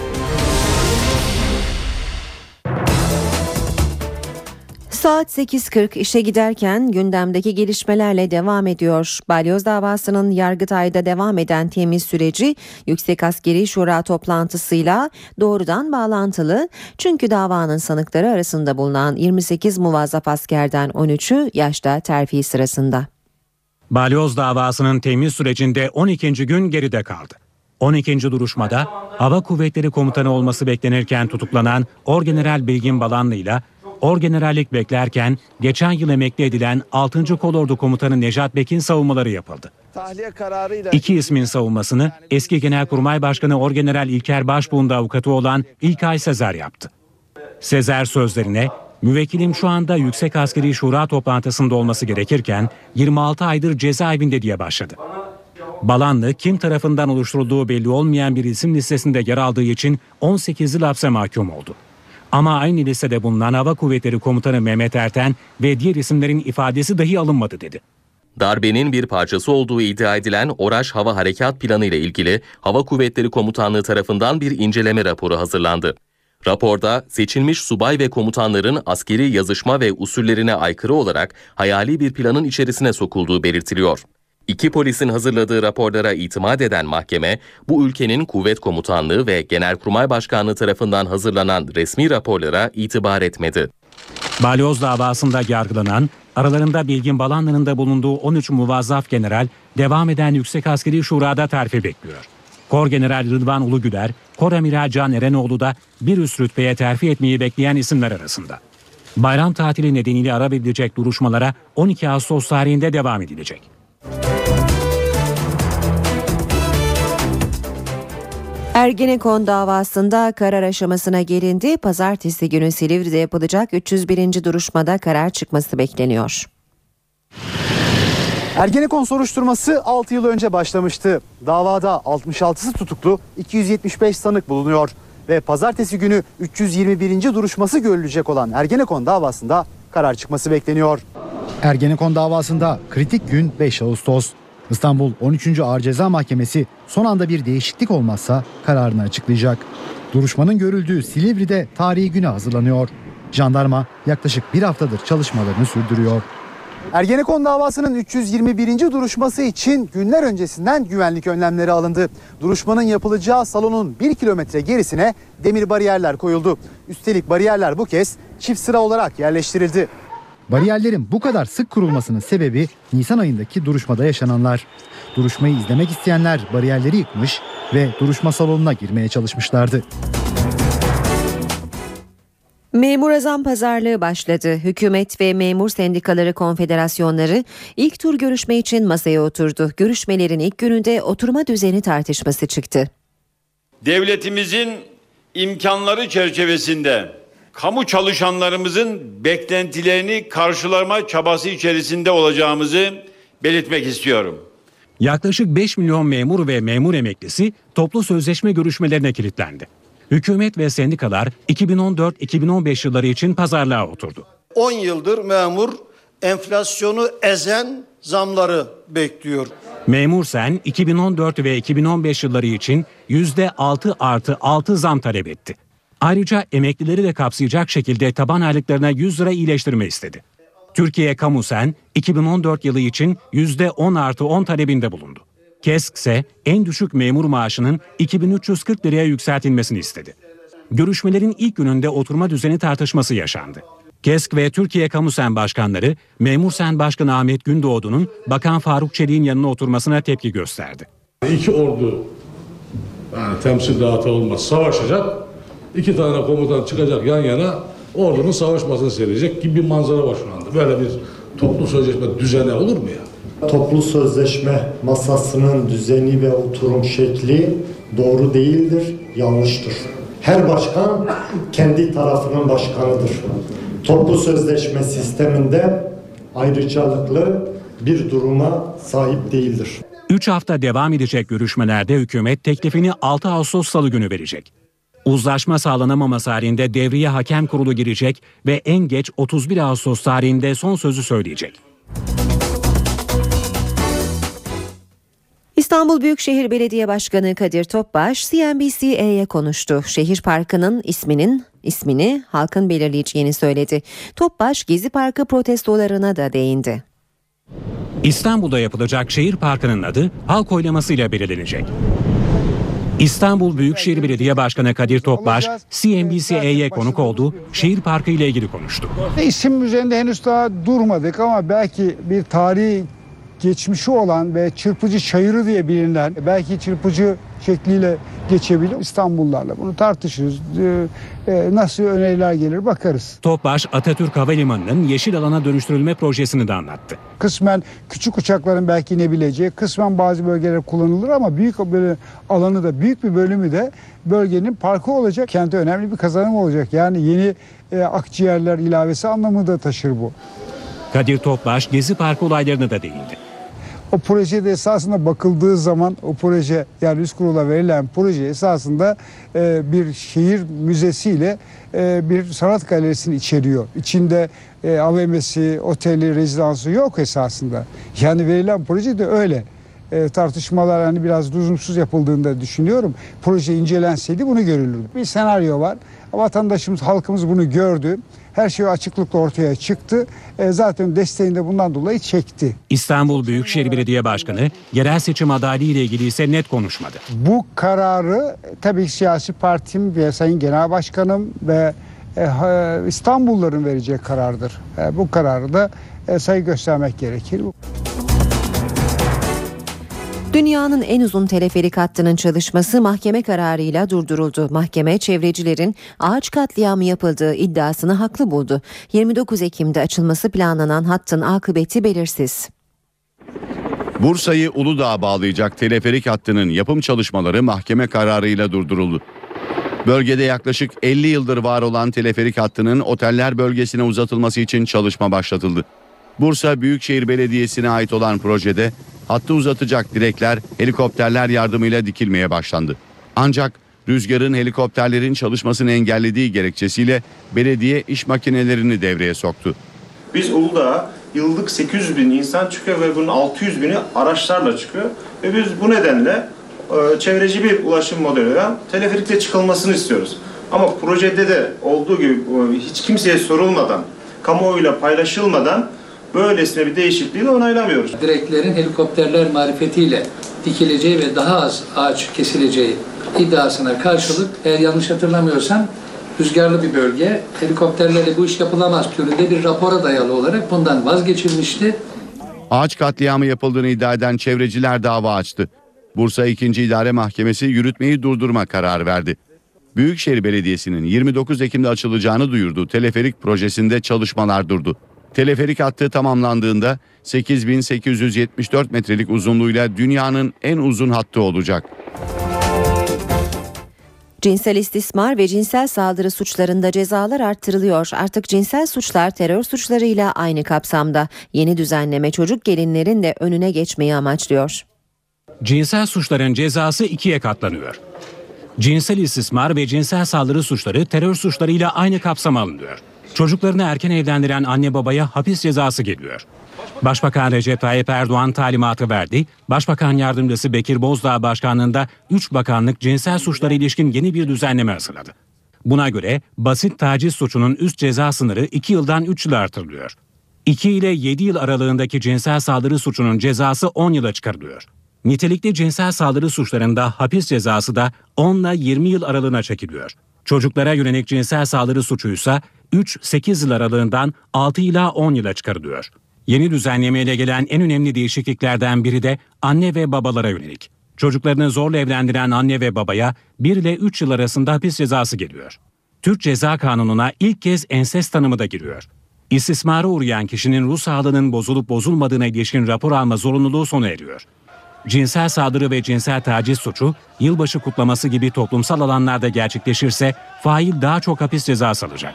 Saat 8.40 işe giderken gündemdeki gelişmelerle devam ediyor. Balyoz davasının Yargıtay'da devam eden temiz süreci Yüksek Askeri Şura toplantısıyla doğrudan bağlantılı. Çünkü davanın sanıkları arasında bulunan 28 muvazzaf askerden 13'ü yaşta terfi sırasında. Balyoz davasının temiz sürecinde 12. gün geride kaldı. 12. duruşmada Hava Kuvvetleri Komutanı olması beklenirken tutuklanan Orgeneral Bilgin Balanlı ile Orgenerallik beklerken geçen yıl emekli edilen 6. Kolordu Komutanı Nejat Bek'in savunmaları yapıldı. Tahliye kararıyla İki ismin savunmasını eski Genelkurmay Başkanı Orgeneral İlker Başbuğ'un da avukatı olan İlkay Sezer yaptı. Sezer sözlerine müvekkilim şu anda Yüksek Askeri Şura toplantısında olması gerekirken 26 aydır cezaevinde diye başladı. Balanlı kim tarafından oluşturulduğu belli olmayan bir isim listesinde yer aldığı için 18 yıl hapse mahkum oldu. Ama aynı listede bulunan Hava Kuvvetleri Komutanı Mehmet Erten ve diğer isimlerin ifadesi dahi alınmadı dedi. Darbenin bir parçası olduğu iddia edilen Oraş Hava Harekat Planı ile ilgili Hava Kuvvetleri Komutanlığı tarafından bir inceleme raporu hazırlandı. Raporda seçilmiş subay ve komutanların askeri yazışma ve usullerine aykırı olarak hayali bir planın içerisine sokulduğu belirtiliyor. İki polisin hazırladığı raporlara itimat eden mahkeme, bu ülkenin kuvvet komutanlığı ve genelkurmay başkanlığı tarafından hazırlanan resmi raporlara itibar etmedi. Balyoz davasında yargılanan, aralarında Bilgin Balanlı'nın da bulunduğu 13 muvazzaf general devam eden Yüksek Askeri Şura'da terfi bekliyor. Kor General Rıdvan Ulugüder, Kor Amiral Can Erenoğlu da bir üst rütbeye terfi etmeyi bekleyen isimler arasında. Bayram tatili nedeniyle ara verilecek duruşmalara 12 Ağustos tarihinde devam edilecek. Ergenekon davasında karar aşamasına gelindi. Pazartesi günü Silivri'de yapılacak 301. duruşmada karar çıkması bekleniyor. Ergenekon soruşturması 6 yıl önce başlamıştı. Davada 66'sı tutuklu, 275 sanık bulunuyor ve pazartesi günü 321. duruşması görülecek olan Ergenekon davasında karar çıkması bekleniyor. Ergenekon davasında kritik gün 5 Ağustos. İstanbul 13. Ağır Ceza Mahkemesi son anda bir değişiklik olmazsa kararını açıklayacak. Duruşmanın görüldüğü Silivri'de tarihi güne hazırlanıyor. Jandarma yaklaşık bir haftadır çalışmalarını sürdürüyor. Ergenekon davasının 321. duruşması için günler öncesinden güvenlik önlemleri alındı. Duruşmanın yapılacağı salonun 1 kilometre gerisine demir bariyerler koyuldu. Üstelik bariyerler bu kez çift sıra olarak yerleştirildi. Bariyerlerin bu kadar sık kurulmasının sebebi Nisan ayındaki duruşmada yaşananlar. Duruşmayı izlemek isteyenler bariyerleri yıkmış ve duruşma salonuna girmeye çalışmışlardı. Memur azam pazarlığı başladı. Hükümet ve memur sendikaları konfederasyonları ilk tur görüşme için masaya oturdu. Görüşmelerin ilk gününde oturma düzeni tartışması çıktı. Devletimizin imkanları çerçevesinde kamu çalışanlarımızın beklentilerini karşılama çabası içerisinde olacağımızı belirtmek istiyorum. Yaklaşık 5 milyon memur ve memur emeklisi toplu sözleşme görüşmelerine kilitlendi. Hükümet ve sendikalar 2014-2015 yılları için pazarlığa oturdu. 10 yıldır memur enflasyonu ezen zamları bekliyor. Memur Sen 2014 ve 2015 yılları için %6 artı 6 zam talep etti. Ayrıca emeklileri de kapsayacak şekilde taban aylıklarına 100 lira iyileştirme istedi. Türkiye Kamu Sen 2014 yılı için %10 artı 10 talebinde bulundu. KESK ise en düşük memur maaşının 2340 liraya yükseltilmesini istedi. Görüşmelerin ilk gününde oturma düzeni tartışması yaşandı. KESK ve Türkiye Kamu Sen başkanları Memur Sen Başkanı Ahmet Gündoğdu'nun Bakan Faruk Çelik'in yanına oturmasına tepki gösterdi. İki ordu yani temsil dağıtı olmaz savaşacak. İki tane komutan çıkacak yan yana ordunun savaşmasını seyredecek gibi bir manzara var şu anda. Böyle bir toplu sözleşme düzeni olur mu ya? Toplu sözleşme masasının düzeni ve oturum şekli doğru değildir, yanlıştır. Her başkan kendi tarafının başkanıdır. Toplu sözleşme sisteminde ayrıcalıklı bir duruma sahip değildir. 3 hafta devam edecek görüşmelerde hükümet teklifini 6 Ağustos Salı günü verecek. Uzlaşma sağlanamaması halinde devriye hakem kurulu girecek ve en geç 31 Ağustos tarihinde son sözü söyleyecek. İstanbul Büyükşehir Belediye Başkanı Kadir Topbaş CNBC'ye konuştu. Şehir Parkı'nın isminin ismini halkın belirleyeceğini söyledi. Topbaş Gezi Parkı protestolarına da değindi. İstanbul'da yapılacak şehir parkının adı halk oylamasıyla belirlenecek. İstanbul Büyükşehir Belediye Başkanı Kadir Topbaş, CNBC'ye konuk oldu, şehir parkı ile ilgili konuştu. İsim üzerinde henüz daha durmadık ama belki bir tarihi geçmişi olan ve çırpıcı çayırı diye bilinen belki çırpıcı şekliyle geçebilir. İstanbullularla bunu tartışırız. Ee, nasıl öneriler gelir bakarız. Topbaş Atatürk Havalimanı'nın yeşil alana dönüştürülme projesini de anlattı. Kısmen küçük uçakların belki inebileceği, kısmen bazı bölgeler kullanılır ama büyük böyle alanı da büyük bir bölümü de bölgenin parkı olacak. Kente önemli bir kazanım olacak. Yani yeni e, akciğerler ilavesi anlamı da taşır bu. Kadir Topbaş Gezi Parkı olaylarına da değindi. O projede esasında bakıldığı zaman o proje yani üst kurula verilen proje esasında e, bir şehir müzesiyle e, bir sanat galerisini içeriyor. İçinde e, AVM'si, oteli, rezidansı yok esasında. Yani verilen proje de öyle. E, tartışmalar hani biraz lüzumsuz yapıldığında düşünüyorum. Proje incelenseydi bunu görülürdü. Bir senaryo var. Vatandaşımız, halkımız bunu gördü. Her şey açıklıkla ortaya çıktı. E, zaten desteğini de bundan dolayı çekti. İstanbul Büyükşehir Belediye Başkanı yerel seçim adaylığı ile ilgili ise net konuşmadı. Bu kararı tabii siyasi partim ve Sayın Genel Başkanım ve e, İstanbulluların vereceği karardır. E, bu kararı da e, saygı göstermek gerekir. Dünyanın en uzun teleferik hattının çalışması mahkeme kararıyla durduruldu. Mahkeme çevrecilerin ağaç katliamı yapıldığı iddiasını haklı buldu. 29 Ekim'de açılması planlanan hattın akıbeti belirsiz. Bursa'yı Uludağ'a bağlayacak teleferik hattının yapım çalışmaları mahkeme kararıyla durduruldu. Bölgede yaklaşık 50 yıldır var olan teleferik hattının oteller bölgesine uzatılması için çalışma başlatıldı. Bursa Büyükşehir Belediyesi'ne ait olan projede hattı uzatacak direkler helikopterler yardımıyla dikilmeye başlandı. Ancak rüzgarın helikopterlerin çalışmasını engellediği gerekçesiyle belediye iş makinelerini devreye soktu. Biz Uludağ'a yıllık 800 bin insan çıkıyor ve bunun 600 bini araçlarla çıkıyor. Ve biz bu nedenle e, çevreci bir ulaşım modeli olan teleferikle çıkılmasını istiyoruz. Ama projede de olduğu gibi e, hiç kimseye sorulmadan, kamuoyuyla paylaşılmadan böylesine bir değişikliği de onaylamıyoruz. Direklerin helikopterler marifetiyle dikileceği ve daha az ağaç kesileceği iddiasına karşılık eğer yanlış hatırlamıyorsam rüzgarlı bir bölge helikopterlerle bu iş yapılamaz türünde bir rapora dayalı olarak bundan vazgeçilmişti. Ağaç katliamı yapıldığını iddia eden çevreciler dava açtı. Bursa 2. İdare Mahkemesi yürütmeyi durdurma kararı verdi. Büyükşehir Belediyesi'nin 29 Ekim'de açılacağını duyurduğu teleferik projesinde çalışmalar durdu. Teleferik hattı tamamlandığında 8874 metrelik uzunluğuyla dünyanın en uzun hattı olacak. Cinsel istismar ve cinsel saldırı suçlarında cezalar arttırılıyor. Artık cinsel suçlar terör suçlarıyla aynı kapsamda. Yeni düzenleme çocuk gelinlerin de önüne geçmeyi amaçlıyor. Cinsel suçların cezası ikiye katlanıyor. Cinsel istismar ve cinsel saldırı suçları terör suçlarıyla aynı kapsama alınıyor. Çocuklarını erken evlendiren anne babaya hapis cezası geliyor. Başbakan Recep Tayyip Erdoğan talimatı verdi. Başbakan Yardımcısı Bekir Bozdağ başkanlığında 3 bakanlık cinsel suçlara ilişkin yeni bir düzenleme hazırladı. Buna göre basit taciz suçunun üst ceza sınırı 2 yıldan 3 yıla artırılıyor. 2 ile 7 yıl aralığındaki cinsel saldırı suçunun cezası 10 yıla çıkarılıyor. Nitelikli cinsel saldırı suçlarında hapis cezası da 10 ile 20 yıl aralığına çekiliyor. Çocuklara yönelik cinsel saldırı suçuysa 3-8 yıl aralığından 6 ila 10 yıla çıkarılıyor. Yeni düzenlemeyle gelen en önemli değişikliklerden biri de anne ve babalara yönelik. Çocuklarını zorla evlendiren anne ve babaya 1 ile 3 yıl arasında hapis cezası geliyor. Türk Ceza Kanunu'na ilk kez ensest tanımı da giriyor. İstismara uğrayan kişinin ruh sağlığının bozulup bozulmadığına ilişkin rapor alma zorunluluğu sona eriyor. Cinsel saldırı ve cinsel taciz suçu yılbaşı kutlaması gibi toplumsal alanlarda gerçekleşirse fail daha çok hapis cezası alacak.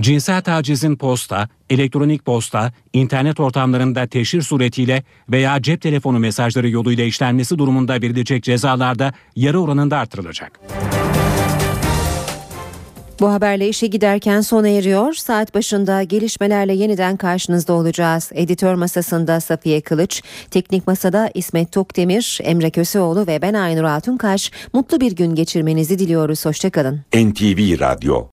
Cinsel tacizin posta, elektronik posta, internet ortamlarında teşhir suretiyle veya cep telefonu mesajları yoluyla işlenmesi durumunda verilecek cezalar da yarı oranında artırılacak. Bu haberle işe giderken sona eriyor. Saat başında gelişmelerle yeniden karşınızda olacağız. Editör masasında Safiye Kılıç, teknik masada İsmet Tokdemir, Emre Köseoğlu ve ben Aynur Altunkaş. Mutlu bir gün geçirmenizi diliyoruz. Hoşçakalın. NTV Radyo